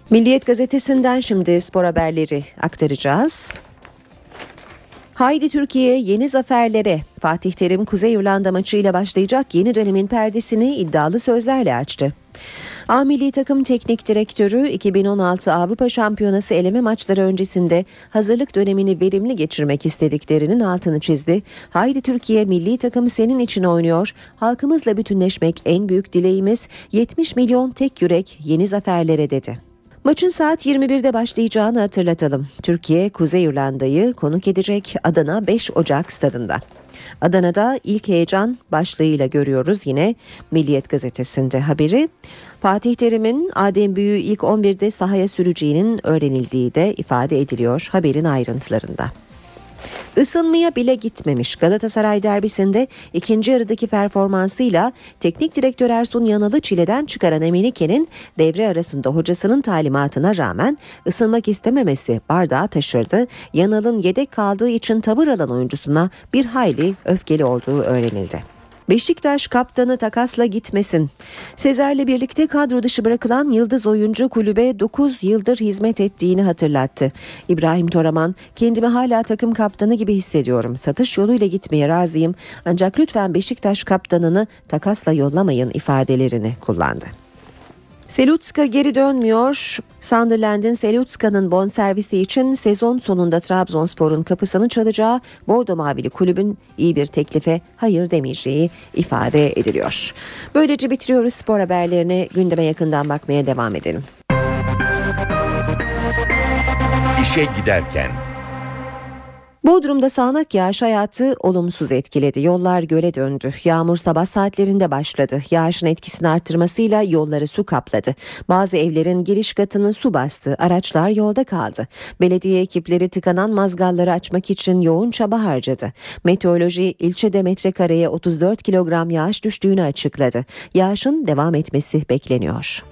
[SPEAKER 2] Milliyet gazetesinden şimdi spor haberleri aktaracağız. Haydi Türkiye yeni zaferlere. Fatih Terim Kuzey İrlanda maçıyla başlayacak yeni dönemin perdesini iddialı sözlerle açtı. A milli takım teknik direktörü 2016 Avrupa Şampiyonası eleme maçları öncesinde hazırlık dönemini verimli geçirmek istediklerinin altını çizdi. Haydi Türkiye milli takım senin için oynuyor. Halkımızla bütünleşmek en büyük dileğimiz 70 milyon tek yürek yeni zaferlere dedi. Maçın saat 21'de başlayacağını hatırlatalım. Türkiye Kuzey İrlanda'yı konuk edecek Adana 5 Ocak stadında. Adana'da ilk heyecan başlığıyla görüyoruz yine Milliyet gazetesinde haberi. Fatih Terim'in Adem Büyü ilk 11'de sahaya süreceğinin öğrenildiği de ifade ediliyor haberin ayrıntılarında. Isınmaya bile gitmemiş Galatasaray derbisinde ikinci yarıdaki performansıyla teknik direktör Ersun Yanal'ı çileden çıkaran Emenike'nin devre arasında hocasının talimatına rağmen ısınmak istememesi bardağı taşırdı. Yanal'ın yedek kaldığı için tavır alan oyuncusuna bir hayli öfkeli olduğu öğrenildi. Beşiktaş kaptanı takasla gitmesin. Sezer'le birlikte kadro dışı bırakılan yıldız oyuncu kulübe 9 yıldır hizmet ettiğini hatırlattı. İbrahim Toraman, kendimi hala takım kaptanı gibi hissediyorum. Satış yoluyla gitmeye razıyım. Ancak lütfen Beşiktaş kaptanını takasla yollamayın ifadelerini kullandı. Selutska geri dönmüyor. Sunderland'in Selutska'nın bonservisi için sezon sonunda Trabzonspor'un kapısını çalacağı Bordo Mavili kulübün iyi bir teklife hayır demeyeceği ifade ediliyor. Böylece bitiriyoruz spor haberlerini gündeme yakından bakmaya devam edelim.
[SPEAKER 1] İşe giderken
[SPEAKER 2] Bodrum'da sağanak yağış hayatı olumsuz etkiledi. Yollar göle döndü. Yağmur sabah saatlerinde başladı. Yağışın etkisini arttırmasıyla yolları su kapladı. Bazı evlerin giriş katını su bastı. Araçlar yolda kaldı. Belediye ekipleri tıkanan mazgalları açmak için yoğun çaba harcadı. Meteoroloji ilçede metrekareye 34 kilogram yağış düştüğünü açıkladı. Yağışın devam etmesi bekleniyor.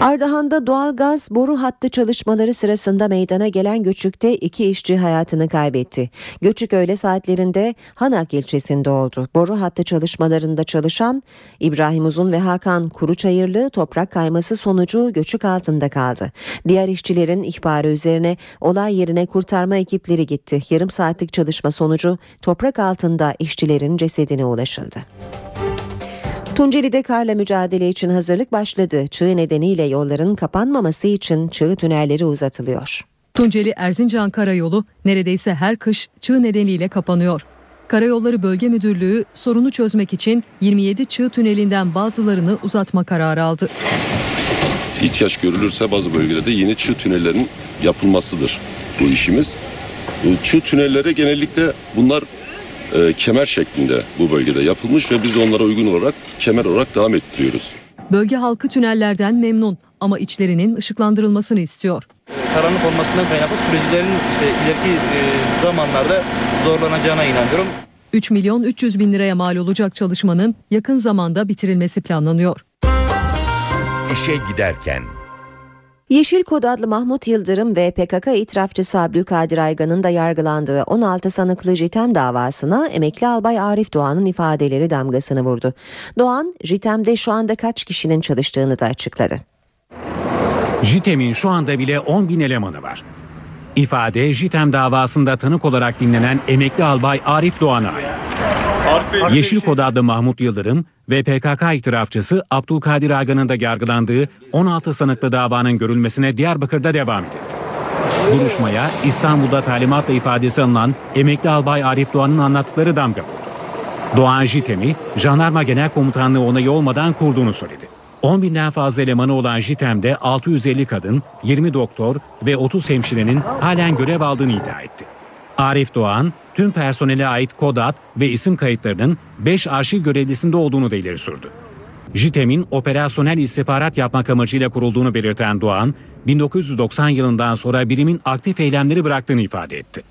[SPEAKER 2] Ardahan'da doğalgaz boru hattı çalışmaları sırasında meydana gelen göçükte iki işçi hayatını kaybetti. Göçük öğle saatlerinde Hanak ilçesinde oldu. Boru hattı çalışmalarında çalışan İbrahim Uzun ve Hakan Kuruçayırlı toprak kayması sonucu göçük altında kaldı. Diğer işçilerin ihbarı üzerine olay yerine kurtarma ekipleri gitti. Yarım saatlik çalışma sonucu toprak altında işçilerin cesedine ulaşıldı. Tunceli'de karla mücadele için hazırlık başladı. Çığ nedeniyle yolların kapanmaması için çığ tünelleri uzatılıyor.
[SPEAKER 4] Tunceli Erzincan Karayolu neredeyse her kış çığ nedeniyle kapanıyor. Karayolları Bölge Müdürlüğü sorunu çözmek için 27 çığ tünelinden bazılarını uzatma kararı aldı.
[SPEAKER 16] İhtiyaç görülürse bazı bölgelerde yeni çığ tünellerin yapılmasıdır bu işimiz. Bu çığ tünelleri genellikle bunlar e, kemer şeklinde bu bölgede yapılmış ve biz de onlara uygun olarak kemer olarak devam ettiriyoruz.
[SPEAKER 4] Bölge halkı tünellerden memnun ama içlerinin ışıklandırılmasını istiyor.
[SPEAKER 17] Karanlık olmasından kaynaklı sürecilerin işte ileriki e, zamanlarda zorlanacağına inanıyorum.
[SPEAKER 4] 3 milyon 300 bin liraya mal olacak çalışmanın yakın zamanda bitirilmesi planlanıyor.
[SPEAKER 1] İşe giderken
[SPEAKER 2] Yeşil Kod adlı Mahmut Yıldırım ve PKK itirafçısı Abdülkadir Aygan'ın da yargılandığı 16 sanıklı JITEM davasına emekli albay Arif Doğan'ın ifadeleri damgasını vurdu. Doğan, JITEM'de şu anda kaç kişinin çalıştığını da açıkladı.
[SPEAKER 9] JITEM'in şu anda bile 10 bin elemanı var. İfade JITEM davasında tanık olarak dinlenen emekli albay Arif Doğan'a ait. Yeşil Kod adlı Mahmut Yıldırım ve PKK itirafçısı Abdülkadir Agan'ın da yargılandığı 16 sanıklı davanın görülmesine Diyarbakır'da devam edildi. Duruşmaya İstanbul'da talimatla ifadesi alınan emekli albay Arif Doğan'ın anlattıkları damga vurdu. Doğan JITEM'i Jandarma Genel Komutanlığı onayı olmadan kurduğunu söyledi. 10 binden fazla elemanı olan JITEM'de 650 kadın, 20 doktor ve 30 hemşirenin halen görev aldığını iddia etti. Arif Doğan, tüm personele ait kod ad ve isim kayıtlarının 5 arşiv görevlisinde olduğunu da ileri sürdü. JITEM'in operasyonel istihbarat yapmak amacıyla kurulduğunu belirten Doğan, 1990 yılından sonra birimin aktif eylemleri bıraktığını ifade etti.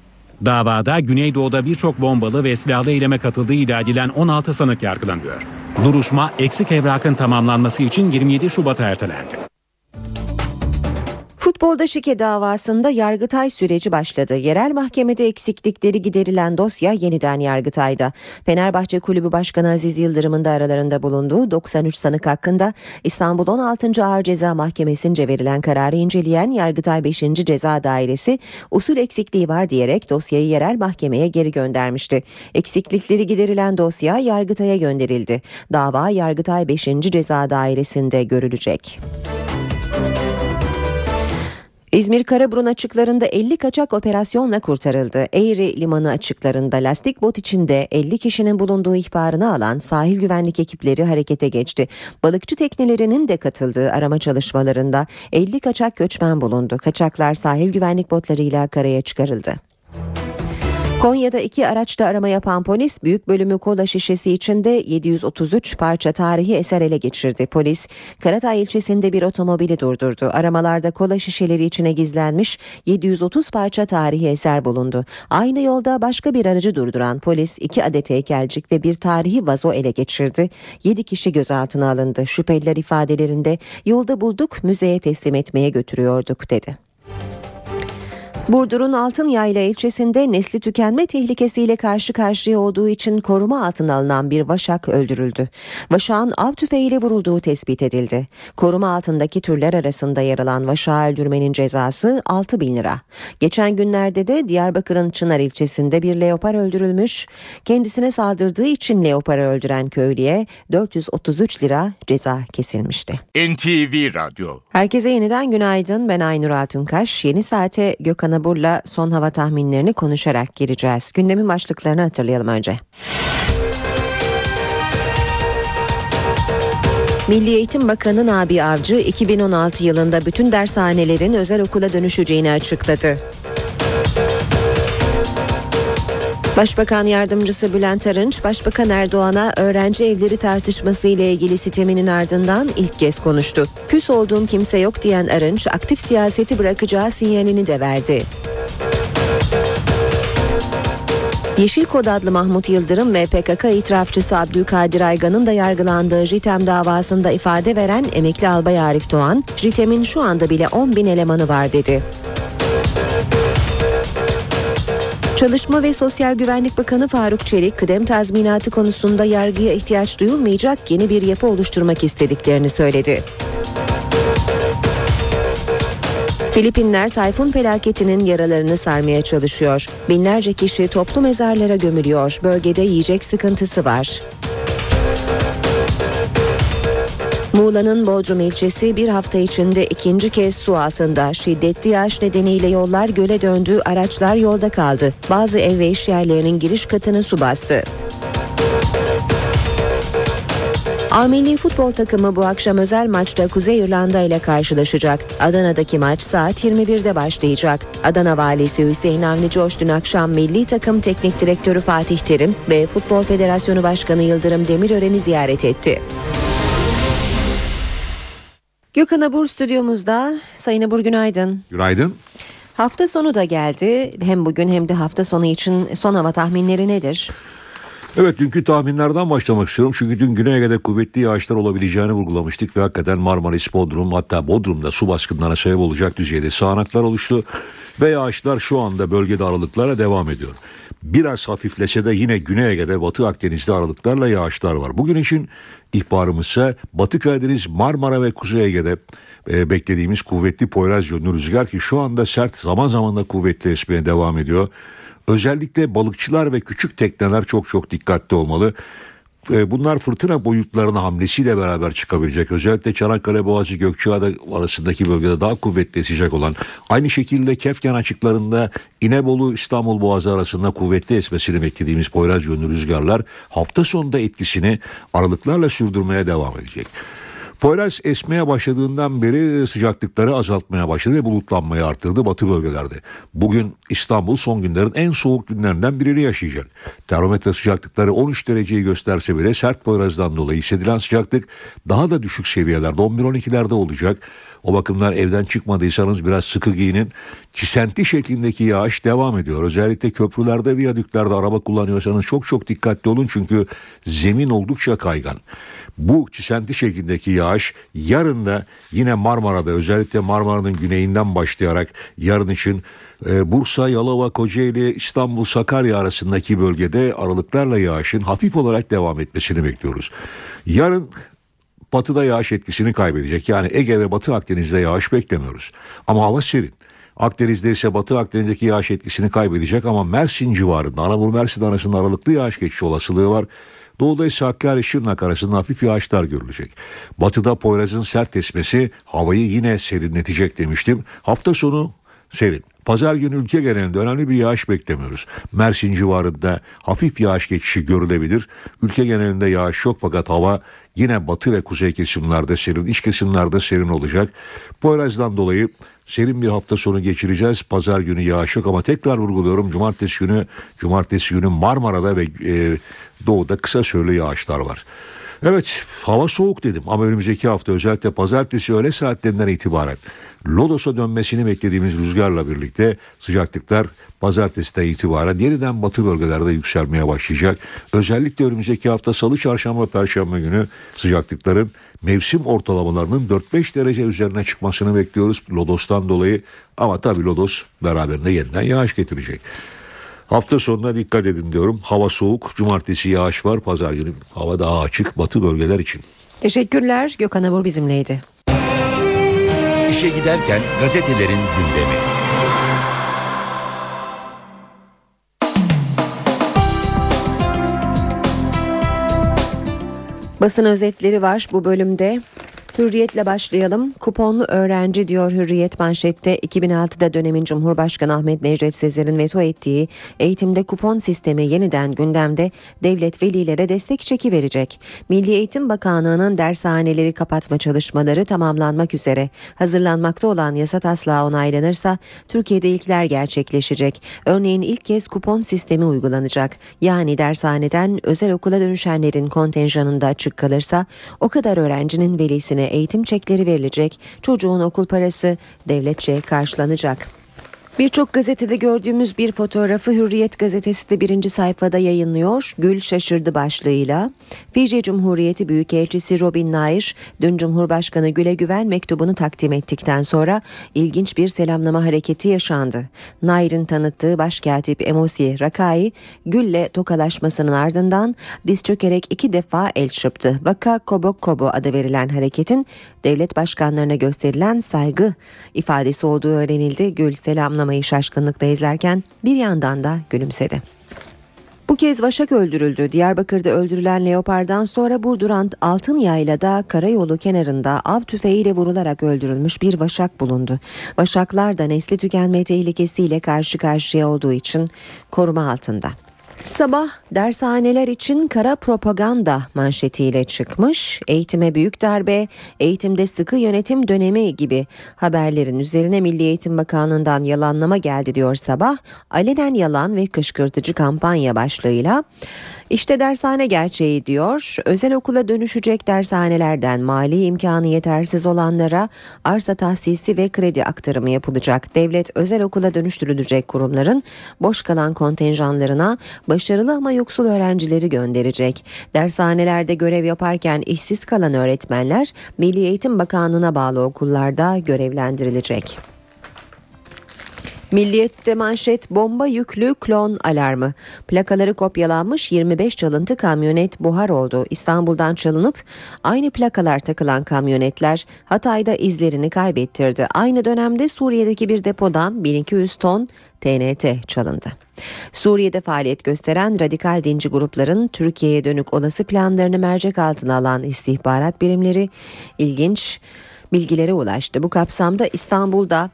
[SPEAKER 9] Davada Güneydoğu'da birçok bombalı ve silahlı eyleme katıldığı iddia edilen 16 sanık yargılanıyor. Duruşma eksik evrakın tamamlanması için 27 Şubat'a ertelendi.
[SPEAKER 2] Futbolda şike davasında Yargıtay süreci başladı. Yerel mahkemede eksiklikleri giderilen dosya yeniden Yargıtay'da. Fenerbahçe Kulübü Başkanı Aziz Yıldırım'ın da aralarında bulunduğu 93 sanık hakkında İstanbul 16. Ağır Ceza Mahkemesi'nce verilen kararı inceleyen Yargıtay 5. Ceza Dairesi usul eksikliği var diyerek dosyayı yerel mahkemeye geri göndermişti. Eksiklikleri giderilen dosya Yargıtay'a gönderildi. Dava Yargıtay 5. Ceza Dairesi'nde görülecek. İzmir Karaburun açıklarında 50 kaçak operasyonla kurtarıldı. Eğri limanı açıklarında lastik bot içinde 50 kişinin bulunduğu ihbarını alan sahil güvenlik ekipleri harekete geçti. Balıkçı teknelerinin de katıldığı arama çalışmalarında 50 kaçak göçmen bulundu. Kaçaklar sahil güvenlik botlarıyla karaya çıkarıldı. Konya'da iki araçta arama yapan polis büyük bölümü kola şişesi içinde 733 parça tarihi eser ele geçirdi. Polis Karatay ilçesinde bir otomobili durdurdu. Aramalarda kola şişeleri içine gizlenmiş 730 parça tarihi eser bulundu. Aynı yolda başka bir aracı durduran polis iki adet heykelcik ve bir tarihi vazo ele geçirdi. 7 kişi gözaltına alındı. Şüpheliler ifadelerinde yolda bulduk müzeye teslim etmeye götürüyorduk dedi. Burdur'un Altınyayla ilçesinde nesli tükenme tehlikesiyle karşı karşıya olduğu için koruma altına alınan bir vaşak öldürüldü. Vaşağın av tüfeğiyle vurulduğu tespit edildi. Koruma altındaki türler arasında yer alan vaşağı öldürmenin cezası 6 bin lira. Geçen günlerde de Diyarbakır'ın Çınar ilçesinde bir leopar öldürülmüş. Kendisine saldırdığı için leoparı öldüren köylüye 433 lira ceza kesilmişti.
[SPEAKER 1] NTV Radyo
[SPEAKER 2] Herkese yeniden günaydın. Ben Aynur Altunkaş. Yeni saate Abur'la son hava tahminlerini konuşarak gireceğiz. Gündemin başlıklarını hatırlayalım önce. Milli Eğitim Bakanı Nabi Avcı 2016 yılında bütün dershanelerin özel okula dönüşeceğini açıkladı. Başbakan Yardımcısı Bülent Arınç, Başbakan Erdoğan'a öğrenci evleri tartışması ile ilgili siteminin ardından ilk kez konuştu. Küs olduğum kimse yok diyen Arınç, aktif siyaseti bırakacağı sinyalini de verdi. Yeşil Kod adlı Mahmut Yıldırım ve PKK itirafçısı Abdülkadir Aygan'ın da yargılandığı JITEM davasında ifade veren emekli albay Arif Doğan, JITEM'in şu anda bile 10 bin elemanı var dedi. Çalışma ve Sosyal Güvenlik Bakanı Faruk Çelik, kıdem tazminatı konusunda yargıya ihtiyaç duyulmayacak yeni bir yapı oluşturmak istediklerini söyledi. Filipinler tayfun felaketinin yaralarını sarmaya çalışıyor. Binlerce kişi toplu mezarlara gömülüyor. Bölgede yiyecek sıkıntısı var. Muğla'nın Bodrum ilçesi bir hafta içinde ikinci kez su altında. Şiddetli yağış nedeniyle yollar göle döndü, araçlar yolda kaldı. Bazı ev ve iş yerlerinin giriş katını su bastı. A futbol takımı bu akşam özel maçta Kuzey İrlanda ile karşılaşacak. Adana'daki maç saat 21'de başlayacak. Adana valisi Hüseyin Avni Coş dün akşam milli takım teknik direktörü Fatih Terim ve Futbol Federasyonu Başkanı Yıldırım Demirören'i ziyaret etti. Gökhan Abur stüdyomuzda. Sayın Abur günaydın.
[SPEAKER 18] Günaydın.
[SPEAKER 2] Hafta sonu da geldi. Hem bugün hem de hafta sonu için son hava tahminleri nedir?
[SPEAKER 18] Evet dünkü tahminlerden başlamak istiyorum. Çünkü dün Güney Ege'de kuvvetli yağışlar olabileceğini vurgulamıştık ve hakikaten Marmaris, Bodrum hatta Bodrum'da su baskınlarına sebep olacak düzeyde sağanaklar oluştu. Ve yağışlar şu anda bölgede aralıklarla devam ediyor. Biraz hafiflese de yine Güney Ege'de Batı Akdeniz'de aralıklarla yağışlar var. Bugün için ihbarımız ise Batı Karadeniz, Marmara ve Kuzey Ege'de e, beklediğimiz kuvvetli Poyraz yönlü rüzgar ki şu anda sert zaman zaman da kuvvetli esmeye devam ediyor. Özellikle balıkçılar ve küçük tekneler çok çok dikkatli olmalı. E, Bunlar fırtına boyutlarına hamlesiyle beraber çıkabilecek. Özellikle Çanakkale Boğazı Gökçeada arasındaki bölgede daha kuvvetli esecek olan. Aynı şekilde Kefken açıklarında İnebolu İstanbul Boğazı arasında kuvvetli esmesini beklediğimiz Poyraz yönlü rüzgarlar hafta sonunda etkisini aralıklarla sürdürmeye devam edecek. Poyraz esmeye başladığından beri sıcaklıkları azaltmaya başladı ve bulutlanmayı arttırdı batı bölgelerde. Bugün İstanbul son günlerin en soğuk günlerinden birini yaşayacak. Termometre sıcaklıkları 13 dereceyi gösterse bile sert Poyraz'dan dolayı hissedilen sıcaklık daha da düşük seviyelerde 11-12'lerde olacak. O bakımdan evden çıkmadıysanız biraz sıkı giyinin. Çisenti şeklindeki yağış devam ediyor. Özellikle köprülerde, viyadüklerde araba kullanıyorsanız çok çok dikkatli olun çünkü zemin oldukça kaygan. Bu çisenti şeklindeki yağış yarın da yine Marmara'da özellikle Marmara'nın güneyinden başlayarak yarın için e, Bursa, Yalova, Kocaeli, İstanbul, Sakarya arasındaki bölgede aralıklarla yağışın hafif olarak devam etmesini bekliyoruz. Yarın batıda yağış etkisini kaybedecek. Yani Ege ve Batı Akdeniz'de yağış beklemiyoruz. Ama hava serin. Akdeniz'de ise Batı Akdeniz'deki yağış etkisini kaybedecek ama Mersin civarında Anamur Mersin arasında aralıklı yağış geçiş olasılığı var. Doğuda ise Hakkari Şırnak arasında hafif yağışlar görülecek. Batıda Poyraz'ın sert esmesi havayı yine serinletecek demiştim. Hafta sonu serin. Pazar günü ülke genelinde önemli bir yağış beklemiyoruz. Mersin civarında hafif yağış geçişi görülebilir. Ülke genelinde yağış yok fakat hava yine batı ve kuzey kesimlerde serin, iç kesimlerde serin olacak. Poyraz'dan dolayı serin bir hafta sonu geçireceğiz. Pazar günü yağış yok ama tekrar vurguluyorum cumartesi günü cumartesi günü Marmara'da ve e, doğuda kısa süreli yağışlar var. Evet hava soğuk dedim ama önümüzdeki hafta özellikle pazartesi öğle saatlerinden itibaren Lodos'a dönmesini beklediğimiz rüzgarla birlikte sıcaklıklar pazartesiden itibaren yeniden batı bölgelerde yükselmeye başlayacak. Özellikle önümüzdeki hafta salı, çarşamba, perşembe günü sıcaklıkların mevsim ortalamalarının 4-5 derece üzerine çıkmasını bekliyoruz Lodos'tan dolayı. Ama tabii Lodos beraberinde yeniden yağış getirecek. Hafta sonuna dikkat edin diyorum. Hava soğuk. Cumartesi yağış var. Pazar günü hava daha açık. Batı bölgeler için.
[SPEAKER 2] Teşekkürler. Gökhan Avur bizimleydi.
[SPEAKER 1] İşe giderken gazetelerin gündemi.
[SPEAKER 2] Basın özetleri var bu bölümde. Hürriyetle başlayalım. Kuponlu öğrenci diyor Hürriyet manşette 2006'da dönemin Cumhurbaşkanı Ahmet Necdet Sezer'in veto ettiği eğitimde kupon sistemi yeniden gündemde devlet velilere destek çeki verecek. Milli Eğitim Bakanlığı'nın dershaneleri kapatma çalışmaları tamamlanmak üzere. Hazırlanmakta olan yasa taslağı onaylanırsa Türkiye'de ilkler gerçekleşecek. Örneğin ilk kez kupon sistemi uygulanacak. Yani dershaneden özel okula dönüşenlerin kontenjanında açık kalırsa o kadar öğrencinin velisine eğitim çekleri verilecek, çocuğun okul parası devletçe karşılanacak. Birçok gazetede gördüğümüz bir fotoğrafı Hürriyet gazetesi de birinci sayfada yayınlıyor. Gül şaşırdı başlığıyla. Fiji Cumhuriyeti Büyükelçisi Robin Nair dün Cumhurbaşkanı Gül'e güven mektubunu takdim ettikten sonra ilginç bir selamlama hareketi yaşandı. Nair'in tanıttığı başkatip Emosi Rakai Gül'le tokalaşmasının ardından diz çökerek iki defa el çırptı. Vaka Kobok Kobo adı verilen hareketin devlet başkanlarına gösterilen saygı ifadesi olduğu öğrenildi. Gül selamlamayı şaşkınlıkla izlerken bir yandan da gülümsedi. Bu kez Vaşak öldürüldü. Diyarbakır'da öldürülen Leopard'dan sonra Burdurant Altın Yayla'da karayolu kenarında av tüfeğiyle vurularak öldürülmüş bir Vaşak bulundu. Vaşaklar da nesli tükenme tehlikesiyle karşı karşıya olduğu için koruma altında. Sabah dershaneler için kara propaganda manşetiyle çıkmış. Eğitime büyük darbe, eğitimde sıkı yönetim dönemi gibi haberlerin üzerine Milli Eğitim Bakanlığı'ndan yalanlama geldi diyor sabah. Alenen yalan ve kışkırtıcı kampanya başlığıyla işte dershane gerçeği diyor. Özel okula dönüşecek dershanelerden mali imkanı yetersiz olanlara arsa tahsisi ve kredi aktarımı yapılacak. Devlet özel okula dönüştürülecek kurumların boş kalan kontenjanlarına başarılı ama yoksul öğrencileri gönderecek. Dershanelerde görev yaparken işsiz kalan öğretmenler Milli Eğitim Bakanlığı'na bağlı okullarda görevlendirilecek. Milliyette manşet bomba yüklü klon alarmı. Plakaları kopyalanmış 25 çalıntı kamyonet buhar oldu. İstanbul'dan çalınıp aynı plakalar takılan kamyonetler Hatay'da izlerini kaybettirdi. Aynı dönemde Suriye'deki bir depodan 1200 ton TNT çalındı. Suriye'de faaliyet gösteren radikal dinci grupların Türkiye'ye dönük olası planlarını mercek altına alan istihbarat birimleri ilginç bilgilere ulaştı. Bu kapsamda İstanbul'da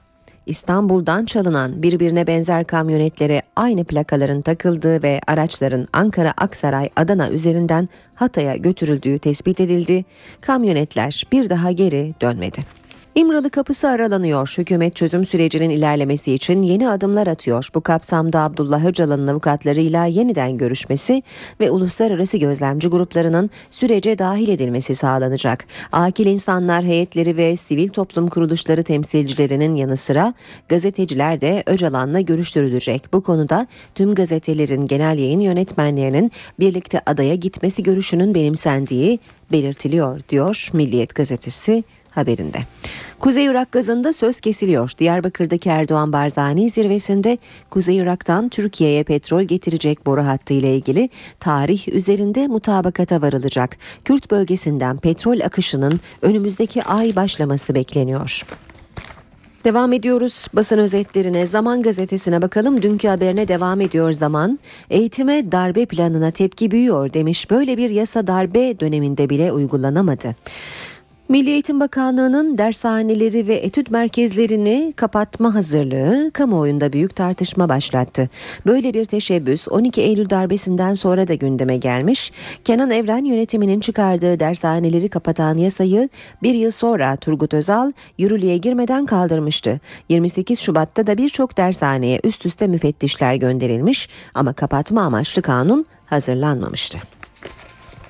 [SPEAKER 2] İstanbul'dan çalınan birbirine benzer kamyonetlere aynı plakaların takıldığı ve araçların Ankara, Aksaray, Adana üzerinden Hatay'a götürüldüğü tespit edildi. Kamyonetler bir daha geri dönmedi. İmralı kapısı aralanıyor. Hükümet çözüm sürecinin ilerlemesi için yeni adımlar atıyor. Bu kapsamda Abdullah Öcalan'ın avukatlarıyla yeniden görüşmesi ve uluslararası gözlemci gruplarının sürece dahil edilmesi sağlanacak. Akil insanlar heyetleri ve sivil toplum kuruluşları temsilcilerinin yanı sıra gazeteciler de Öcalan'la görüştürülecek. Bu konuda tüm gazetelerin genel yayın yönetmenlerinin birlikte adaya gitmesi görüşünün benimsendiği belirtiliyor diyor Milliyet gazetesi haberinde. Kuzey Irak gazında söz kesiliyor. Diyarbakır'daki Erdoğan Barzani zirvesinde Kuzey Irak'tan Türkiye'ye petrol getirecek boru hattı ile ilgili tarih üzerinde mutabakata varılacak. Kürt bölgesinden petrol akışının önümüzdeki ay başlaması bekleniyor. Devam ediyoruz basın özetlerine. Zaman gazetesine bakalım. Dünkü haberine devam ediyor Zaman. Eğitime darbe planına tepki büyüyor demiş. Böyle bir yasa darbe döneminde bile uygulanamadı. Milli Eğitim Bakanlığı'nın dershaneleri ve etüt merkezlerini kapatma hazırlığı kamuoyunda büyük tartışma başlattı. Böyle bir teşebbüs 12 Eylül darbesinden sonra da gündeme gelmiş. Kenan Evren yönetiminin çıkardığı dershaneleri kapatan yasayı bir yıl sonra Turgut Özal yürürlüğe girmeden kaldırmıştı. 28 Şubat'ta da birçok dershaneye üst üste müfettişler gönderilmiş ama kapatma amaçlı kanun hazırlanmamıştı.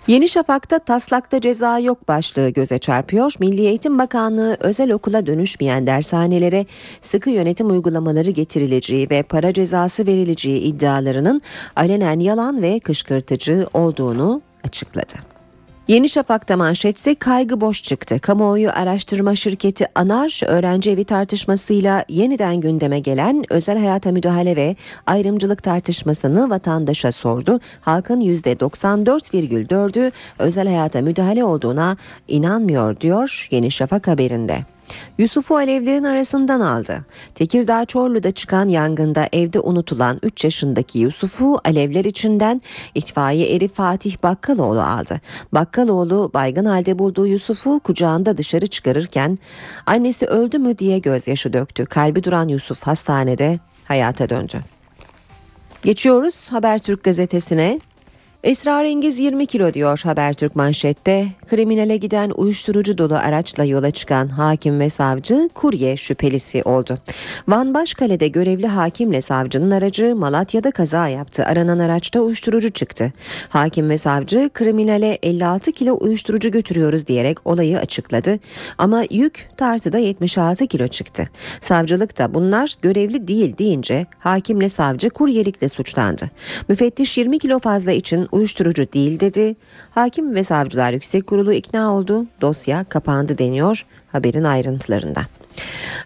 [SPEAKER 2] Yeni Şafak'ta taslakta ceza yok başlığı göze çarpıyor. Milli Eğitim Bakanlığı özel okula dönüşmeyen dershanelere sıkı yönetim uygulamaları getirileceği ve para cezası verileceği iddialarının alenen yalan ve kışkırtıcı olduğunu açıkladı. Yeni Şafak'ta manşetse kaygı boş çıktı. Kamuoyu araştırma şirketi ANAR öğrenci evi tartışmasıyla yeniden gündeme gelen özel hayata müdahale ve ayrımcılık tartışmasını vatandaşa sordu. Halkın %94,4'ü özel hayata müdahale olduğuna inanmıyor diyor Yeni Şafak haberinde. Yusuf'u alevlerin arasından aldı. Tekirdağ Çorlu'da çıkan yangında evde unutulan 3 yaşındaki Yusuf'u alevler içinden itfaiye eri Fatih Bakkaloğlu aldı. Bakkaloğlu baygın halde bulduğu Yusuf'u kucağında dışarı çıkarırken annesi öldü mü diye gözyaşı döktü. Kalbi duran Yusuf hastanede hayata döndü. Geçiyoruz Habertürk gazetesine. Esrarengiz 20 kilo diyor Habertürk manşette. Kriminale giden uyuşturucu dolu araçla yola çıkan hakim ve savcı kurye şüphelisi oldu. Van Başkale'de görevli hakimle savcının aracı Malatya'da kaza yaptı. Aranan araçta uyuşturucu çıktı. Hakim ve savcı kriminale 56 kilo uyuşturucu götürüyoruz diyerek olayı açıkladı. Ama yük tartıda 76 kilo çıktı. Savcılık da bunlar görevli değil deyince hakimle savcı kuryelikle suçlandı. Müfettiş 20 kilo fazla için uyuşturucu değil dedi. Hakim ve Savcılar Yüksek Kurulu ikna oldu. Dosya kapandı deniyor haberin ayrıntılarında.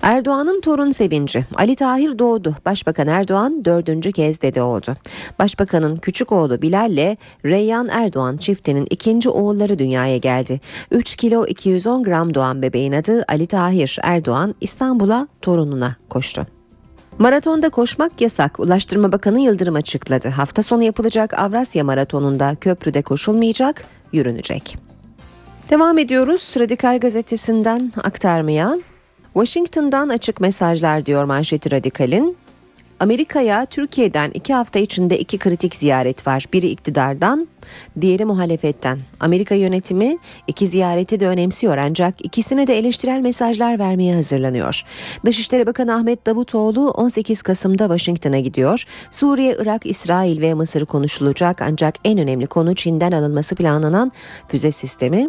[SPEAKER 2] Erdoğan'ın torun sevinci. Ali Tahir doğdu. Başbakan Erdoğan dördüncü kez dede oldu. Başbakanın küçük oğlu Bilal ile Reyyan Erdoğan çiftinin ikinci oğulları dünyaya geldi. 3 kilo 210 gram doğan bebeğin adı Ali Tahir Erdoğan İstanbul'a torununa koştu. Maratonda koşmak yasak. Ulaştırma Bakanı Yıldırım açıkladı. Hafta sonu yapılacak Avrasya Maratonu'nda köprüde koşulmayacak, yürünecek. Devam ediyoruz Radikal Gazetesi'nden aktarmaya. Washington'dan açık mesajlar diyor manşeti Radikal'in. Amerika'ya Türkiye'den iki hafta içinde iki kritik ziyaret var. Biri iktidardan, diğeri muhalefetten. Amerika yönetimi iki ziyareti de önemsiyor ancak ikisine de eleştirel mesajlar vermeye hazırlanıyor. Dışişleri Bakanı Ahmet Davutoğlu 18 Kasım'da Washington'a gidiyor. Suriye, Irak, İsrail ve Mısır konuşulacak ancak en önemli konu Çin'den alınması planlanan füze sistemi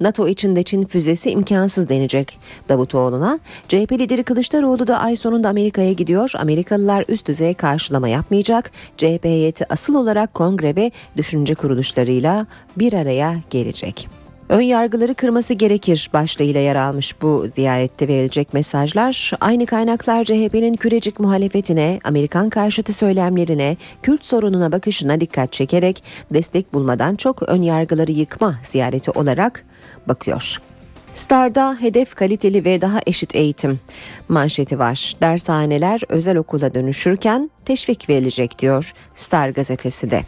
[SPEAKER 2] NATO içinde Çin füzesi imkansız denecek Davutoğlu'na. CHP lideri Kılıçdaroğlu da ay sonunda Amerika'ya gidiyor. Amerikalılar üst düzey karşılama yapmayacak. CHP heyeti asıl olarak kongre ve düşünce kuruluşlarıyla bir araya gelecek. Ön yargıları kırması gerekir başlığıyla yer almış bu ziyarette verilecek mesajlar. Aynı kaynaklar CHP'nin kürecik muhalefetine, Amerikan karşıtı söylemlerine, Kürt sorununa bakışına dikkat çekerek destek bulmadan çok ön yargıları yıkma ziyareti olarak bakıyor. Star'da hedef kaliteli ve daha eşit eğitim manşeti var. Dershaneler özel okula dönüşürken teşvik verilecek diyor Star gazetesi de.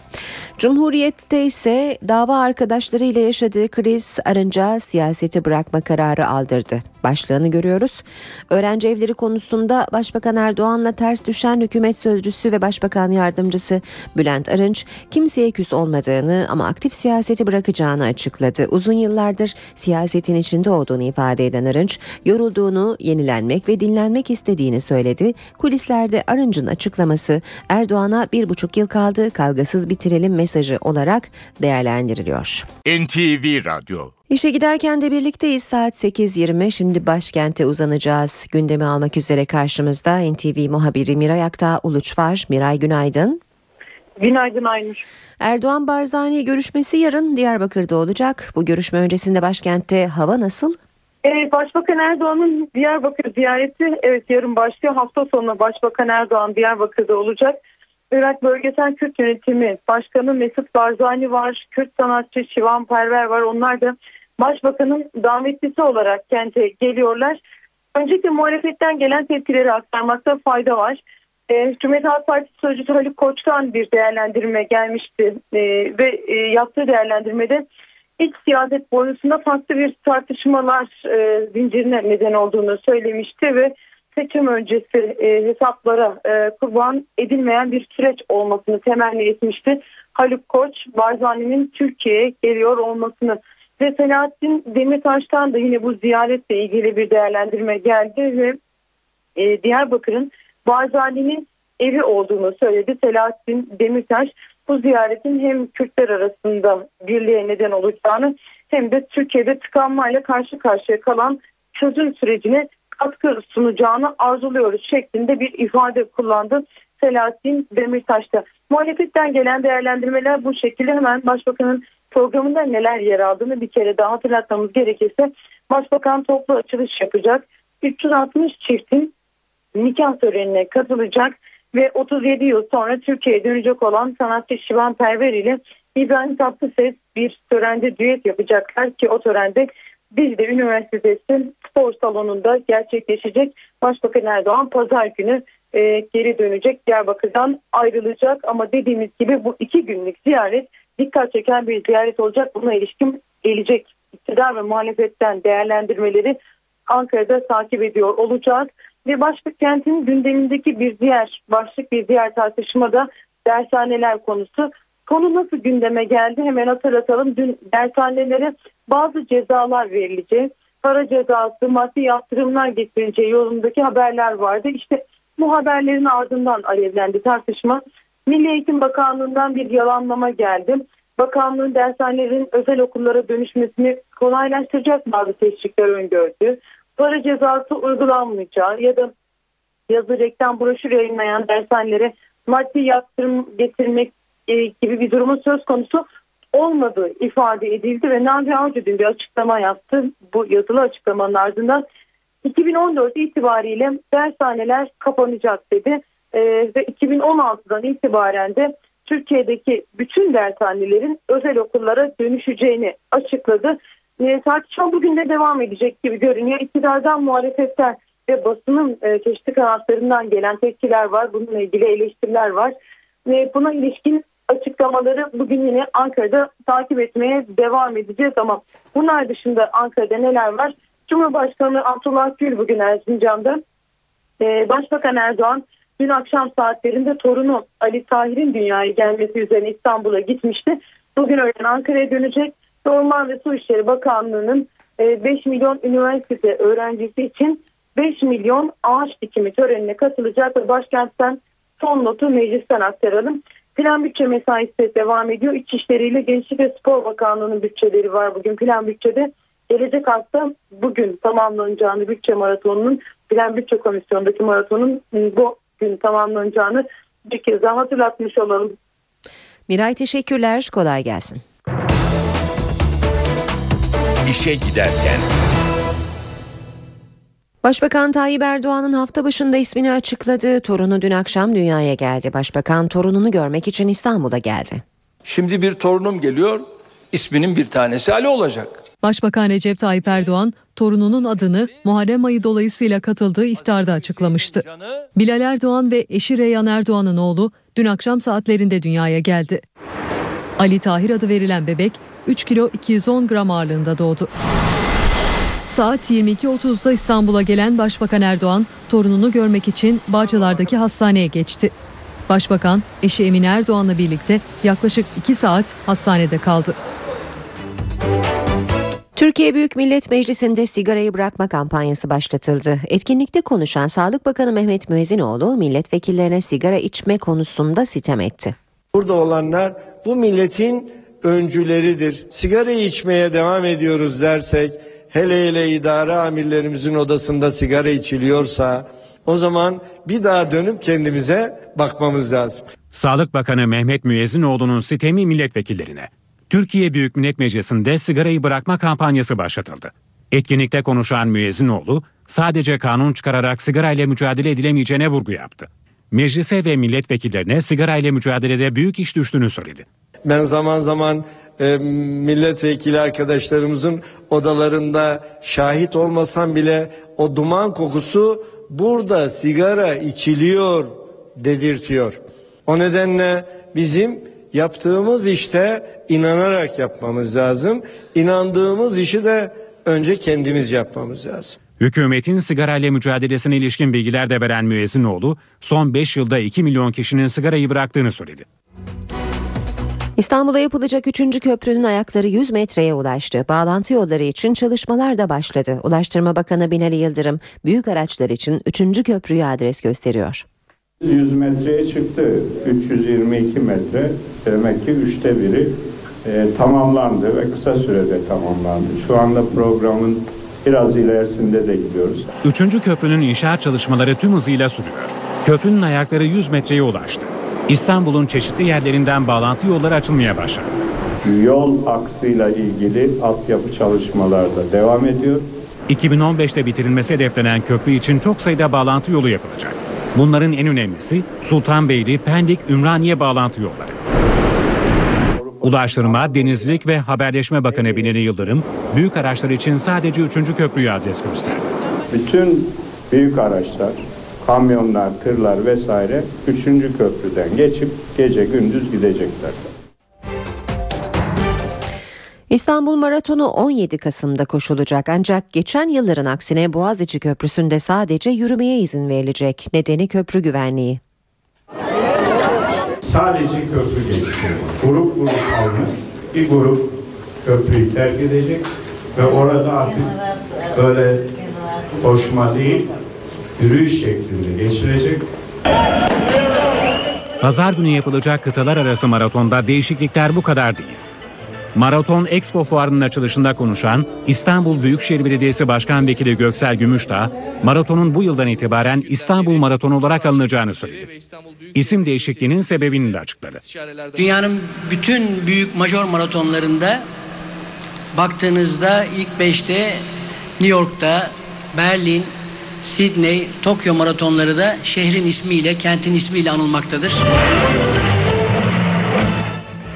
[SPEAKER 2] Cumhuriyette ise dava arkadaşlarıyla yaşadığı kriz arınca siyaseti bırakma kararı aldırdı. Başlığını görüyoruz. Öğrenci evleri konusunda Başbakan Erdoğan'la ters düşen hükümet sözcüsü ve Başbakan Yardımcısı Bülent Arınç kimseye küs olmadığını ama aktif siyaseti bırakacağını açıkladı. Uzun yıllardır siyasetin içinde olduğunu ifade eden Arınç, yorulduğunu, yenilenmek ve dinlenmek istediğini söyledi. Kulislerde Arınç'ın açıklaması Erdoğan'a bir buçuk yıl kaldı, kavgasız bitirelim mesajı olarak değerlendiriliyor.
[SPEAKER 1] NTV Radyo
[SPEAKER 2] İşe giderken de birlikteyiz saat 8.20 şimdi başkente uzanacağız. Gündemi almak üzere karşımızda NTV muhabiri Miray Aktağ Uluç var. Miray günaydın.
[SPEAKER 19] Günaydın Aynur.
[SPEAKER 2] Erdoğan Barzani görüşmesi yarın Diyarbakır'da olacak. Bu görüşme öncesinde başkentte hava nasıl?
[SPEAKER 19] Evet, Başbakan Erdoğan'ın Diyarbakır ziyareti evet yarın başlıyor. Hafta sonu Başbakan Erdoğan Diyarbakır'da olacak. Irak Bölgesel Kürt Yönetimi Başkanı Mesut Barzani var. Kürt sanatçı Şivan Perver var. Onlar da Başbakanın davetlisi olarak kente geliyorlar. Öncelikle muhalefetten gelen tepkileri aktarmakta fayda var. E, Cumhuriyet Halk Partisi Sözcüsü Haluk Koç'tan bir değerlendirme gelmişti e, ve e, yaptığı değerlendirmede iç siyaset boyutunda farklı bir tartışmalar e, zincirine neden olduğunu söylemişti ve seçim öncesi e, hesaplara e, kurban edilmeyen bir süreç olmasını temenni etmişti. Haluk Koç, Barzani'nin Türkiye'ye geliyor olmasını ve Selahattin Demirtaş'tan da yine bu ziyaretle ilgili bir değerlendirme geldi ve e, Diyarbakır'ın Barzani'nin evi olduğunu söyledi Selahattin Demirtaş. Bu ziyaretin hem Kürtler arasında birliğe neden olacağını hem de Türkiye'de tıkanmayla karşı karşıya kalan çözüm sürecine katkı sunacağını arzuluyoruz şeklinde bir ifade kullandı Selahattin Demirtaş'ta. Muhalefetten gelen değerlendirmeler bu şekilde hemen Başbakanın programında neler yer aldığını bir kere daha hatırlatmamız gerekirse Başbakan toplu açılış yapacak. 360 çiftin nikah törenine katılacak ve 37 yıl sonra Türkiye'ye dönecek olan sanatçı Şivan Perver ile İbrahim Tatlıses bir törende düet yapacaklar ki o törende Dicle Üniversitesi spor salonunda gerçekleşecek. Başbakan Erdoğan pazar günü e, geri dönecek Diyarbakır'dan ayrılacak ama dediğimiz gibi bu iki günlük ziyaret dikkat çeken bir ziyaret olacak. Buna ilişkin gelecek iktidar ve muhalefetten değerlendirmeleri Ankara'da takip ediyor olacak. Ve başlık kentin gündemindeki bir diğer başlık bir diğer tartışma da dershaneler konusu. Konu nasıl gündeme geldi hemen hatırlatalım. Dün dershanelere bazı cezalar verilecek. Para cezası, maddi yaptırımlar getirileceği yolundaki haberler vardı. İşte bu haberlerin ardından alevlendi tartışma. Milli Eğitim Bakanlığı'ndan bir yalanlama geldi. Bakanlığın dershanelerin özel okullara dönüşmesini kolaylaştıracak bazı teşvikler öngördü. Para cezası uygulanmayacağı ya da yazı reklam broşür yayınlayan dershanelere maddi yaptırım getirmek e, gibi bir durumun söz konusu olmadığı ifade edildi ve Nabi Avcı dün bir açıklama yaptı. Bu yazılı açıklamanın ardından 2014 itibariyle dershaneler kapanacak dedi e, ve 2016'dan itibaren de Türkiye'deki bütün dershanelerin özel okullara dönüşeceğini açıkladı. E, tartışma bugün de devam edecek gibi görünüyor. İktidardan muhalefetten ve basının e, çeşitli kanatlarından gelen tepkiler var. Bununla ilgili eleştiriler var. E, buna ilişkin açıklamaları bugün yine Ankara'da takip etmeye devam edeceğiz ama bunlar dışında Ankara'da neler var? Cumhurbaşkanı Abdullah Gül bugün Erzincan'da. Ee, Başbakan Erdoğan dün akşam saatlerinde torunu Ali Tahir'in dünyaya gelmesi üzerine İstanbul'a gitmişti. Bugün öğlen Ankara'ya dönecek. Orman ve Su İşleri Bakanlığı'nın 5 e, milyon üniversite öğrencisi için 5 milyon ağaç dikimi törenine katılacak ve başkentten son notu meclisten aktaralım. Plan bütçe mesaisi devam ediyor. İçişleri ile Gençlik ve Spor Bakanlığı'nın bütçeleri var bugün plan bütçede. Gelecek hafta bugün tamamlanacağını bütçe maratonunun plan bütçe komisyonundaki maratonun bu gün tamamlanacağını bir kez daha hatırlatmış olalım.
[SPEAKER 2] Miray teşekkürler. Kolay gelsin.
[SPEAKER 1] İşe giderken
[SPEAKER 2] Başbakan Tayyip Erdoğan'ın hafta başında ismini açıkladığı torunu dün akşam dünyaya geldi. Başbakan torununu görmek için İstanbul'a geldi.
[SPEAKER 20] Şimdi bir torunum geliyor, isminin bir tanesi Ali olacak.
[SPEAKER 4] Başbakan Recep Tayyip Erdoğan torununun adını Muharrem ayı dolayısıyla katıldığı iftarda açıklamıştı. Bilal Erdoğan ve eşi Reyhan Erdoğan'ın oğlu dün akşam saatlerinde dünyaya geldi. Ali Tahir adı verilen bebek 3 kilo 210 gram ağırlığında doğdu. Saat 22.30'da İstanbul'a gelen Başbakan Erdoğan torununu görmek için Bağcılar'daki hastaneye geçti. Başbakan eşi Emine Erdoğan'la birlikte yaklaşık 2 saat hastanede kaldı.
[SPEAKER 2] Türkiye Büyük Millet Meclisi'nde sigarayı bırakma kampanyası başlatıldı. Etkinlikte konuşan Sağlık Bakanı Mehmet Müezzinoğlu milletvekillerine sigara içme konusunda sitem etti.
[SPEAKER 21] Burada olanlar bu milletin öncüleridir. Sigara içmeye devam ediyoruz dersek hele hele idare amirlerimizin odasında sigara içiliyorsa o zaman bir daha dönüp kendimize bakmamız lazım.
[SPEAKER 9] Sağlık Bakanı Mehmet Müezzinoğlu'nun sitemi milletvekillerine. Türkiye Büyük Millet Meclisi'nde sigarayı bırakma kampanyası başlatıldı. Etkinlikte konuşan Müezzinoğlu sadece kanun çıkararak sigarayla mücadele edilemeyeceğine vurgu yaptı. Meclise ve milletvekillerine sigarayla mücadelede büyük iş düştüğünü söyledi.
[SPEAKER 21] Ben zaman zaman e, milletvekili arkadaşlarımızın odalarında şahit olmasam bile o duman kokusu burada sigara içiliyor dedirtiyor. O nedenle bizim yaptığımız işte inanarak yapmamız lazım. İnandığımız işi de önce kendimiz yapmamız lazım.
[SPEAKER 9] Hükümetin sigarayla mücadelesine ilişkin bilgiler de veren Müezzinoğlu, son 5 yılda 2 milyon kişinin sigarayı bıraktığını söyledi.
[SPEAKER 2] İstanbul'a yapılacak 3. köprünün ayakları 100 metreye ulaştı. Bağlantı yolları için çalışmalar da başladı. Ulaştırma Bakanı Binali Yıldırım büyük araçlar için 3. köprüyü adres gösteriyor.
[SPEAKER 22] 100 metreye çıktı. 322 metre demek ki üçte biri e, tamamlandı ve kısa sürede tamamlandı. Şu anda programın biraz ilerisinde de gidiyoruz.
[SPEAKER 9] Üçüncü köprünün inşaat çalışmaları tüm hızıyla sürüyor. Köprünün ayakları 100 metreye ulaştı. İstanbul'un çeşitli yerlerinden bağlantı yolları açılmaya başlandı.
[SPEAKER 22] Yol aksıyla ilgili altyapı çalışmaları da devam ediyor.
[SPEAKER 9] 2015'te bitirilmesi hedeflenen köprü için çok sayıda bağlantı yolu yapılacak. Bunların en önemlisi Sultanbeyli, Pendik, Ümraniye bağlantı yolları. Ulaştırma, Denizcilik ve Haberleşme Bakanı Binali Yıldırım, büyük araçlar için sadece 3. köprüyü adres gösterdi.
[SPEAKER 22] Bütün büyük araçlar, kamyonlar, tırlar vesaire 3. köprüden geçip gece gündüz gidecekler.
[SPEAKER 2] İstanbul Maratonu 17 Kasım'da koşulacak ancak geçen yılların aksine Boğaziçi Köprüsü'nde sadece yürümeye izin verilecek. Nedeni köprü güvenliği.
[SPEAKER 22] Sadece köprü geçiyor. Grup grup alınır. Bir grup köprüyü terk edecek ve orada artık böyle koşma değil, yürüyüş şeklinde geçilecek.
[SPEAKER 9] Pazar günü yapılacak kıtalar arası maratonda değişiklikler bu kadar değil. Maraton Expo Fuarı'nın açılışında konuşan İstanbul Büyükşehir Belediyesi Başkan Vekili Göksel Gümüşdağ, maratonun bu yıldan itibaren İstanbul Maratonu olarak alınacağını söyledi. İsim değişikliğinin sebebini de açıkladı.
[SPEAKER 23] Dünyanın bütün büyük major maratonlarında baktığınızda ilk 5'te New York'ta, Berlin, Sydney, Tokyo maratonları da şehrin ismiyle, kentin ismiyle anılmaktadır.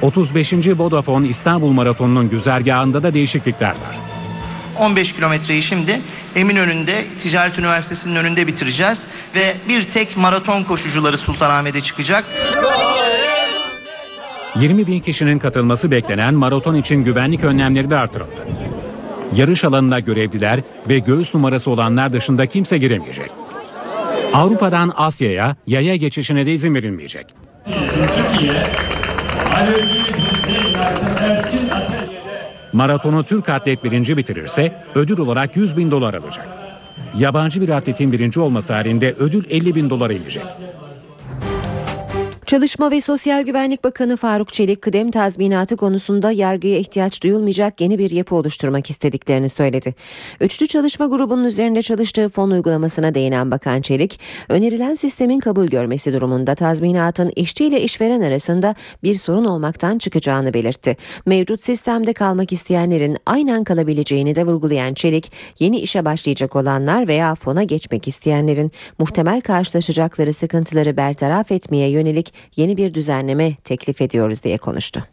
[SPEAKER 9] 35. Vodafone İstanbul Maratonu'nun güzergahında da değişiklikler var.
[SPEAKER 24] 15 kilometreyi şimdi Eminönü'nde Ticaret Üniversitesi'nin önünde bitireceğiz ve bir tek maraton koşucuları Sultanahmet'e çıkacak.
[SPEAKER 9] 20 bin kişinin katılması beklenen maraton için güvenlik önlemleri de artırıldı. Yarış alanına görevliler ve göğüs numarası olanlar dışında kimse giremeyecek. Avrupa'dan Asya'ya yaya geçişine de izin verilmeyecek. Maratonu Türk atlet birinci bitirirse ödül olarak 100 bin dolar alacak. Yabancı bir atletin birinci olması halinde ödül 50 bin dolara inecek.
[SPEAKER 2] Çalışma ve Sosyal Güvenlik Bakanı Faruk Çelik kıdem tazminatı konusunda yargıya ihtiyaç duyulmayacak yeni bir yapı oluşturmak istediklerini söyledi. Üçlü çalışma grubunun üzerinde çalıştığı fon uygulamasına değinen Bakan Çelik, önerilen sistemin kabul görmesi durumunda tazminatın işçi ile işveren arasında bir sorun olmaktan çıkacağını belirtti. Mevcut sistemde kalmak isteyenlerin aynen kalabileceğini de vurgulayan Çelik, yeni işe başlayacak olanlar veya fona geçmek isteyenlerin muhtemel karşılaşacakları sıkıntıları bertaraf etmeye yönelik yeni bir düzenleme teklif ediyoruz diye konuştu.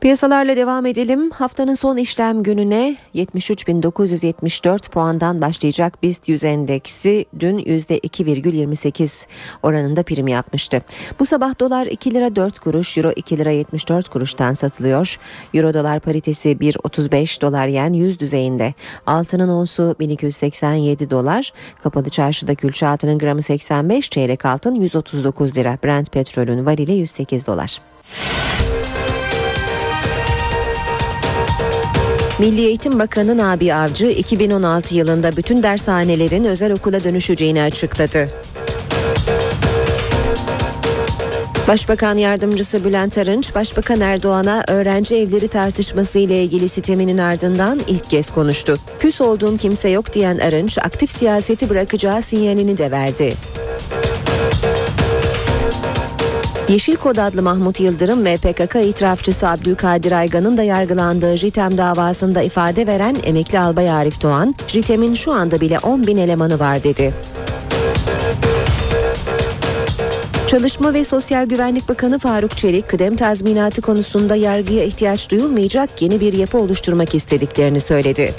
[SPEAKER 2] Piyasalarla devam edelim. Haftanın son işlem gününe 73.974 puandan başlayacak BIST 100 endeksi dün %2,28 oranında prim yapmıştı. Bu sabah dolar 2 lira 4 kuruş, euro 2 lira 74 kuruştan satılıyor. Euro dolar paritesi 1.35 dolar yen 100 düzeyinde. Altının onsu 1287 dolar. Kapalı çarşıda külçe altının gramı 85, çeyrek altın 139 lira. Brent petrolün varili 108 dolar. Milli Eğitim Bakanı Nabi Avcı 2016 yılında bütün dershanelerin özel okula dönüşeceğini açıkladı. Başbakan Yardımcısı Bülent Arınç, Başbakan Erdoğan'a öğrenci evleri tartışması ile ilgili siteminin ardından ilk kez konuştu. Küs olduğum kimse yok diyen Arınç, aktif siyaseti bırakacağı sinyalini de verdi. Yeşil Kod adlı Mahmut Yıldırım ve PKK itirafçısı Abdülkadir Aygan'ın da yargılandığı JITEM davasında ifade veren emekli albay Arif Doğan, JITEM'in şu anda bile 10 bin elemanı var dedi. Çalışma ve Sosyal Güvenlik Bakanı Faruk Çelik, kıdem tazminatı konusunda yargıya ihtiyaç duyulmayacak yeni bir yapı oluşturmak istediklerini söyledi.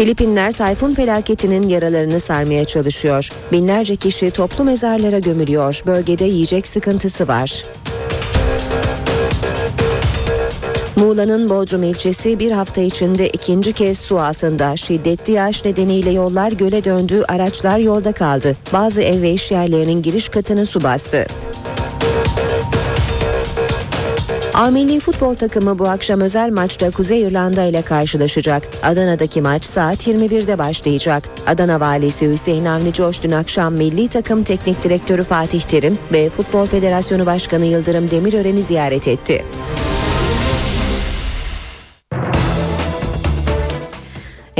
[SPEAKER 2] Filipinler tayfun felaketinin yaralarını sarmaya çalışıyor. Binlerce kişi toplu mezarlara gömülüyor. Bölgede yiyecek sıkıntısı var. Muğla'nın Bodrum ilçesi bir hafta içinde ikinci kez su altında. Şiddetli yağış nedeniyle yollar göle döndü, araçlar yolda kaldı. Bazı ev ve iş yerlerinin giriş katını su bastı. A milli futbol takımı bu akşam özel maçta Kuzey İrlanda ile karşılaşacak. Adana'daki maç saat 21'de başlayacak. Adana valisi Hüseyin Avni Coş dün akşam milli takım teknik direktörü Fatih Terim ve Futbol Federasyonu Başkanı Yıldırım Demirören'i ziyaret etti.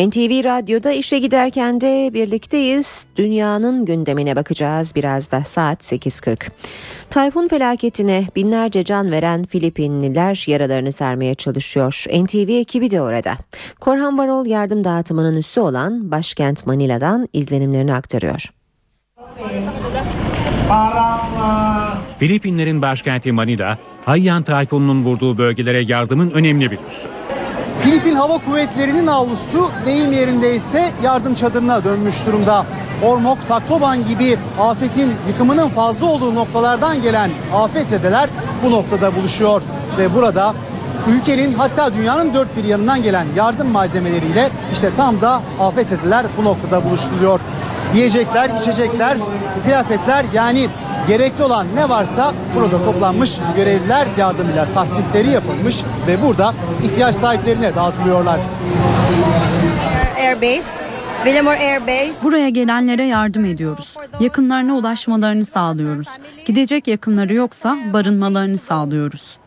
[SPEAKER 2] NTV Radyo'da işe giderken de birlikteyiz. Dünyanın gündemine bakacağız biraz da saat 8.40. Tayfun felaketine binlerce can veren Filipinliler yaralarını sermeye çalışıyor. NTV ekibi de orada. Korhan Varol yardım dağıtımının üssü olan başkent Manila'dan izlenimlerini aktarıyor.
[SPEAKER 9] Filipinlerin başkenti Manila, Haiyan tayfununun vurduğu bölgelere yardımın önemli bir üssü.
[SPEAKER 25] Filipin Hava Kuvvetleri'nin avlusu deyim yerinde ise yardım çadırına dönmüş durumda. Ormok, Takloban gibi afetin yıkımının fazla olduğu noktalardan gelen afetzedeler bu noktada buluşuyor. Ve burada ülkenin hatta dünyanın dört bir yanından gelen yardım malzemeleriyle işte tam da afetzedeler bu noktada buluşturuyor. Yiyecekler, içecekler, kıyafetler yani gerekli olan ne varsa burada toplanmış görevliler yardımıyla tasdikleri yapılmış ve burada ihtiyaç sahiplerine dağıtılıyorlar.
[SPEAKER 26] Airbase.
[SPEAKER 27] Buraya gelenlere yardım ediyoruz. Yakınlarına ulaşmalarını sağlıyoruz. Gidecek yakınları yoksa barınmalarını sağlıyoruz.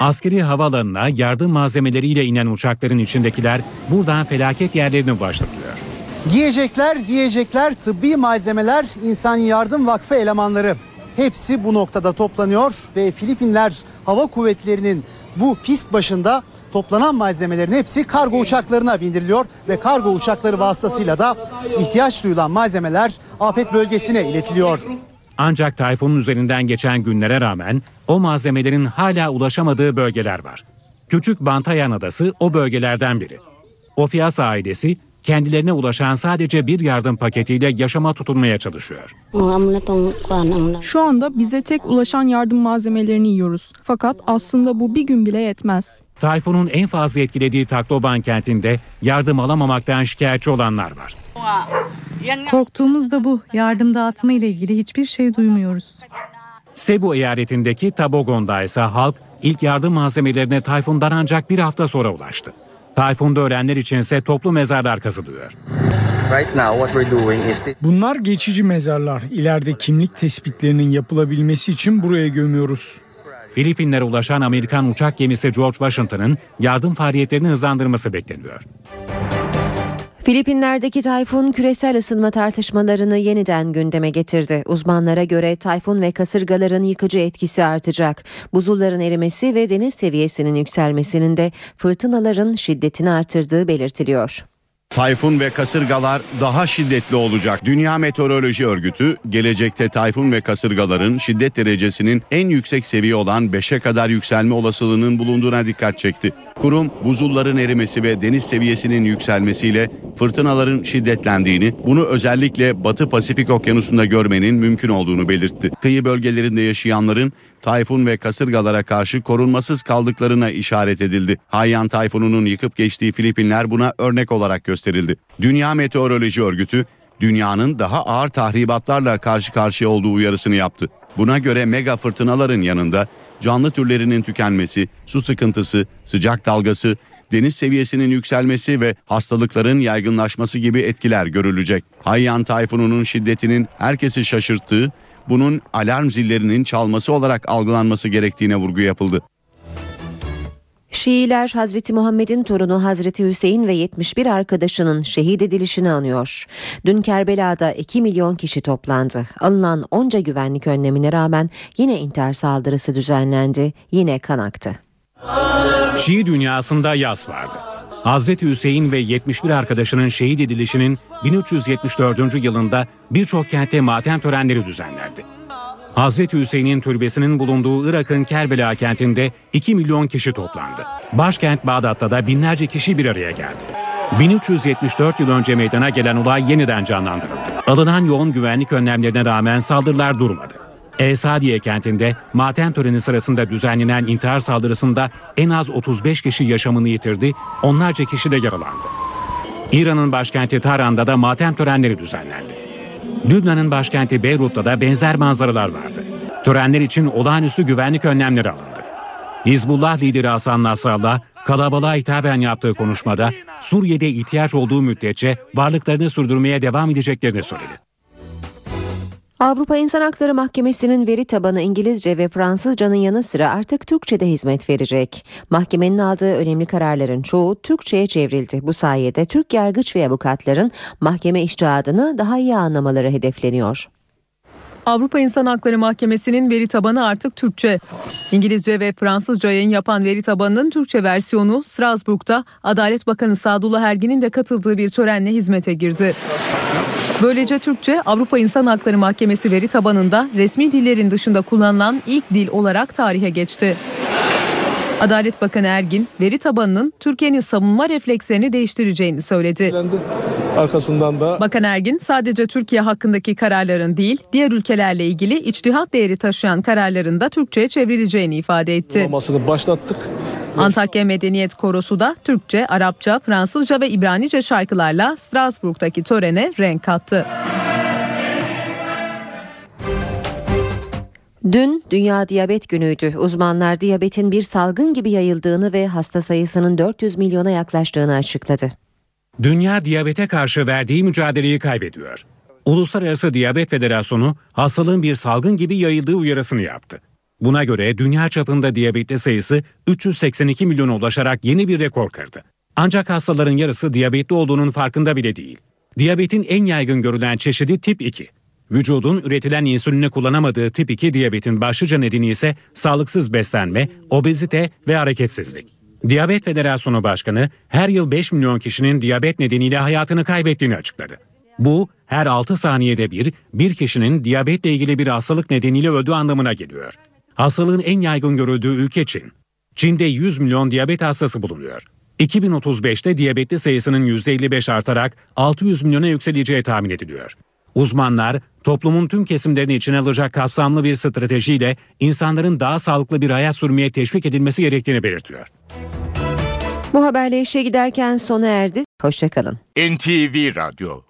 [SPEAKER 9] Askeri havaalanına yardım malzemeleriyle inen uçakların içindekiler buradan felaket yerlerine ulaştırılıyor.
[SPEAKER 25] Giyecekler, yiyecekler, tıbbi malzemeler, İnsan Yardım Vakfı elemanları. Hepsi bu noktada toplanıyor ve Filipinler Hava Kuvvetleri'nin bu pist başında toplanan malzemelerin hepsi kargo uçaklarına bindiriliyor ve kargo uçakları vasıtasıyla da ihtiyaç duyulan malzemeler afet bölgesine iletiliyor.
[SPEAKER 9] Ancak tayfunun üzerinden geçen günlere rağmen o malzemelerin hala ulaşamadığı bölgeler var. Küçük Bantayan Adası o bölgelerden biri. Ofias ailesi kendilerine ulaşan sadece bir yardım paketiyle yaşama tutunmaya çalışıyor.
[SPEAKER 28] Şu anda bize tek ulaşan yardım malzemelerini yiyoruz. Fakat aslında bu bir gün bile yetmez.
[SPEAKER 9] Tayfunun en fazla etkilediği Tacloban kentinde yardım alamamaktan şikayetçi olanlar var.
[SPEAKER 27] Korktuğumuz da bu. Yardım dağıtımı ile ilgili hiçbir şey duymuyoruz.
[SPEAKER 9] Cebu eyaletindeki Tabogon'da ise halk ilk yardım malzemelerine Tayfun'dan ancak bir hafta sonra ulaştı. Tayfunda ölenler içinse toplu mezarlar kazılıyor.
[SPEAKER 29] Bunlar geçici mezarlar. İleride kimlik tespitlerinin yapılabilmesi için buraya gömüyoruz.
[SPEAKER 9] Filipinlere ulaşan Amerikan uçak gemisi George Washington'ın yardım faaliyetlerini hızlandırması bekleniyor.
[SPEAKER 2] Filipinler'deki tayfun küresel ısınma tartışmalarını yeniden gündeme getirdi. Uzmanlara göre tayfun ve kasırgaların yıkıcı etkisi artacak. Buzulların erimesi ve deniz seviyesinin yükselmesinin de fırtınaların şiddetini artırdığı belirtiliyor.
[SPEAKER 6] Tayfun ve kasırgalar daha şiddetli olacak. Dünya Meteoroloji Örgütü gelecekte tayfun ve kasırgaların şiddet derecesinin en yüksek seviye olan 5'e kadar yükselme olasılığının bulunduğuna dikkat çekti. Kurum buzulların erimesi ve deniz seviyesinin yükselmesiyle fırtınaların şiddetlendiğini, bunu özellikle Batı Pasifik Okyanusu'nda görmenin mümkün olduğunu belirtti. Kıyı bölgelerinde yaşayanların tayfun ve kasırgalara karşı korunmasız kaldıklarına işaret edildi. Haiyan tayfununun yıkıp geçtiği Filipinler buna örnek olarak gösterildi. Dünya Meteoroloji Örgütü dünyanın daha ağır tahribatlarla karşı karşıya olduğu uyarısını yaptı. Buna göre mega fırtınaların yanında canlı türlerinin tükenmesi, su sıkıntısı, sıcak dalgası, deniz seviyesinin yükselmesi ve hastalıkların yaygınlaşması gibi etkiler görülecek. Haiyan tayfununun şiddetinin herkesi şaşırttığı, bunun alarm zillerinin çalması olarak algılanması gerektiğine vurgu yapıldı.
[SPEAKER 2] Şiiler Hazreti Muhammed'in torunu Hazreti Hüseyin ve 71 arkadaşının şehit edilişini anıyor. Dün Kerbela'da 2 milyon kişi toplandı. Alınan onca güvenlik önlemine rağmen yine intihar saldırısı düzenlendi. Yine kan aktı.
[SPEAKER 9] Şii dünyasında yaz vardı. Hazreti Hüseyin ve 71 arkadaşının şehit edilişinin 1374. yılında birçok kentte matem törenleri düzenlendi. Hazreti Hüseyin'in türbesinin bulunduğu Irak'ın Kerbela kentinde 2 milyon kişi toplandı. Başkent Bağdat'ta da binlerce kişi bir araya geldi. 1374 yıl önce meydana gelen olay yeniden canlandırıldı. Alınan yoğun güvenlik önlemlerine rağmen saldırılar durmadı. El-Sadiye kentinde matem töreni sırasında düzenlenen intihar saldırısında en az 35 kişi yaşamını yitirdi, onlarca kişi de yaralandı. İran'ın başkenti Tahran'da da matem törenleri düzenlendi. Lübnan'ın başkenti Beyrut'ta da benzer manzaralar vardı. Törenler için olağanüstü güvenlik önlemleri alındı. Hizbullah lideri Hasan Nasrallah kalabalığa hitaben yaptığı konuşmada Suriye'de ihtiyaç olduğu müddetçe varlıklarını sürdürmeye devam edeceklerini söyledi.
[SPEAKER 2] Avrupa İnsan Hakları Mahkemesi'nin veri tabanı İngilizce ve Fransızcanın yanı sıra artık Türkçe'de hizmet verecek. Mahkemenin aldığı önemli kararların çoğu Türkçe'ye çevrildi. Bu sayede Türk yargıç ve avukatların mahkeme iştihadını daha iyi anlamaları hedefleniyor.
[SPEAKER 28] Avrupa İnsan Hakları Mahkemesi'nin veri tabanı artık Türkçe. İngilizce ve Fransızca yayın yapan veri tabanının Türkçe versiyonu Strasbourg'da Adalet Bakanı Sadullah Ergin'in de katıldığı bir törenle hizmete girdi. Böylece Türkçe Avrupa İnsan Hakları Mahkemesi veri tabanında resmi dillerin dışında kullanılan ilk dil olarak tarihe geçti. Adalet Bakanı Ergin, veri tabanının Türkiye'nin savunma reflekslerini değiştireceğini söyledi.
[SPEAKER 30] Arkasından da
[SPEAKER 28] Bakan Ergin sadece Türkiye hakkındaki kararların değil, diğer ülkelerle ilgili içtihat değeri taşıyan kararların da Türkçe'ye çevrileceğini ifade etti.
[SPEAKER 30] olmasını başlattık.
[SPEAKER 28] Antakya Medeniyet Korosu da Türkçe, Arapça, Fransızca ve İbranice şarkılarla Strasbourg'daki törene renk kattı.
[SPEAKER 2] Dün Dünya Diyabet Günü'ydü. Uzmanlar diyabetin bir salgın gibi yayıldığını ve hasta sayısının 400 milyona yaklaştığını açıkladı.
[SPEAKER 9] Dünya diyabete karşı verdiği mücadeleyi kaybediyor. Uluslararası Diyabet Federasyonu hastalığın bir salgın gibi yayıldığı uyarısını yaptı. Buna göre dünya çapında diyabetli sayısı 382 milyona ulaşarak yeni bir rekor kırdı. Ancak hastaların yarısı diyabetli olduğunun farkında bile değil. Diyabetin en yaygın görülen çeşidi tip 2. Vücudun üretilen insülini kullanamadığı tip 2 diyabetin başlıca nedeni ise sağlıksız beslenme, obezite ve hareketsizlik. Diyabet Federasyonu Başkanı her yıl 5 milyon kişinin diyabet nedeniyle hayatını kaybettiğini açıkladı. Bu her 6 saniyede bir bir kişinin diyabetle ilgili bir hastalık nedeniyle öldüğü anlamına geliyor. Hastalığın en yaygın görüldüğü ülke Çin. Çin'de 100 milyon diyabet hastası bulunuyor. 2035'te diyabetli sayısının %55 artarak 600 milyona yükseleceği tahmin ediliyor. Uzmanlar toplumun tüm kesimlerini içine alacak kapsamlı bir stratejiyle insanların daha sağlıklı bir hayat sürmeye teşvik edilmesi gerektiğini belirtiyor.
[SPEAKER 2] Bu haberle işe giderken sona erdi. Hoşçakalın.
[SPEAKER 1] NTV Radyo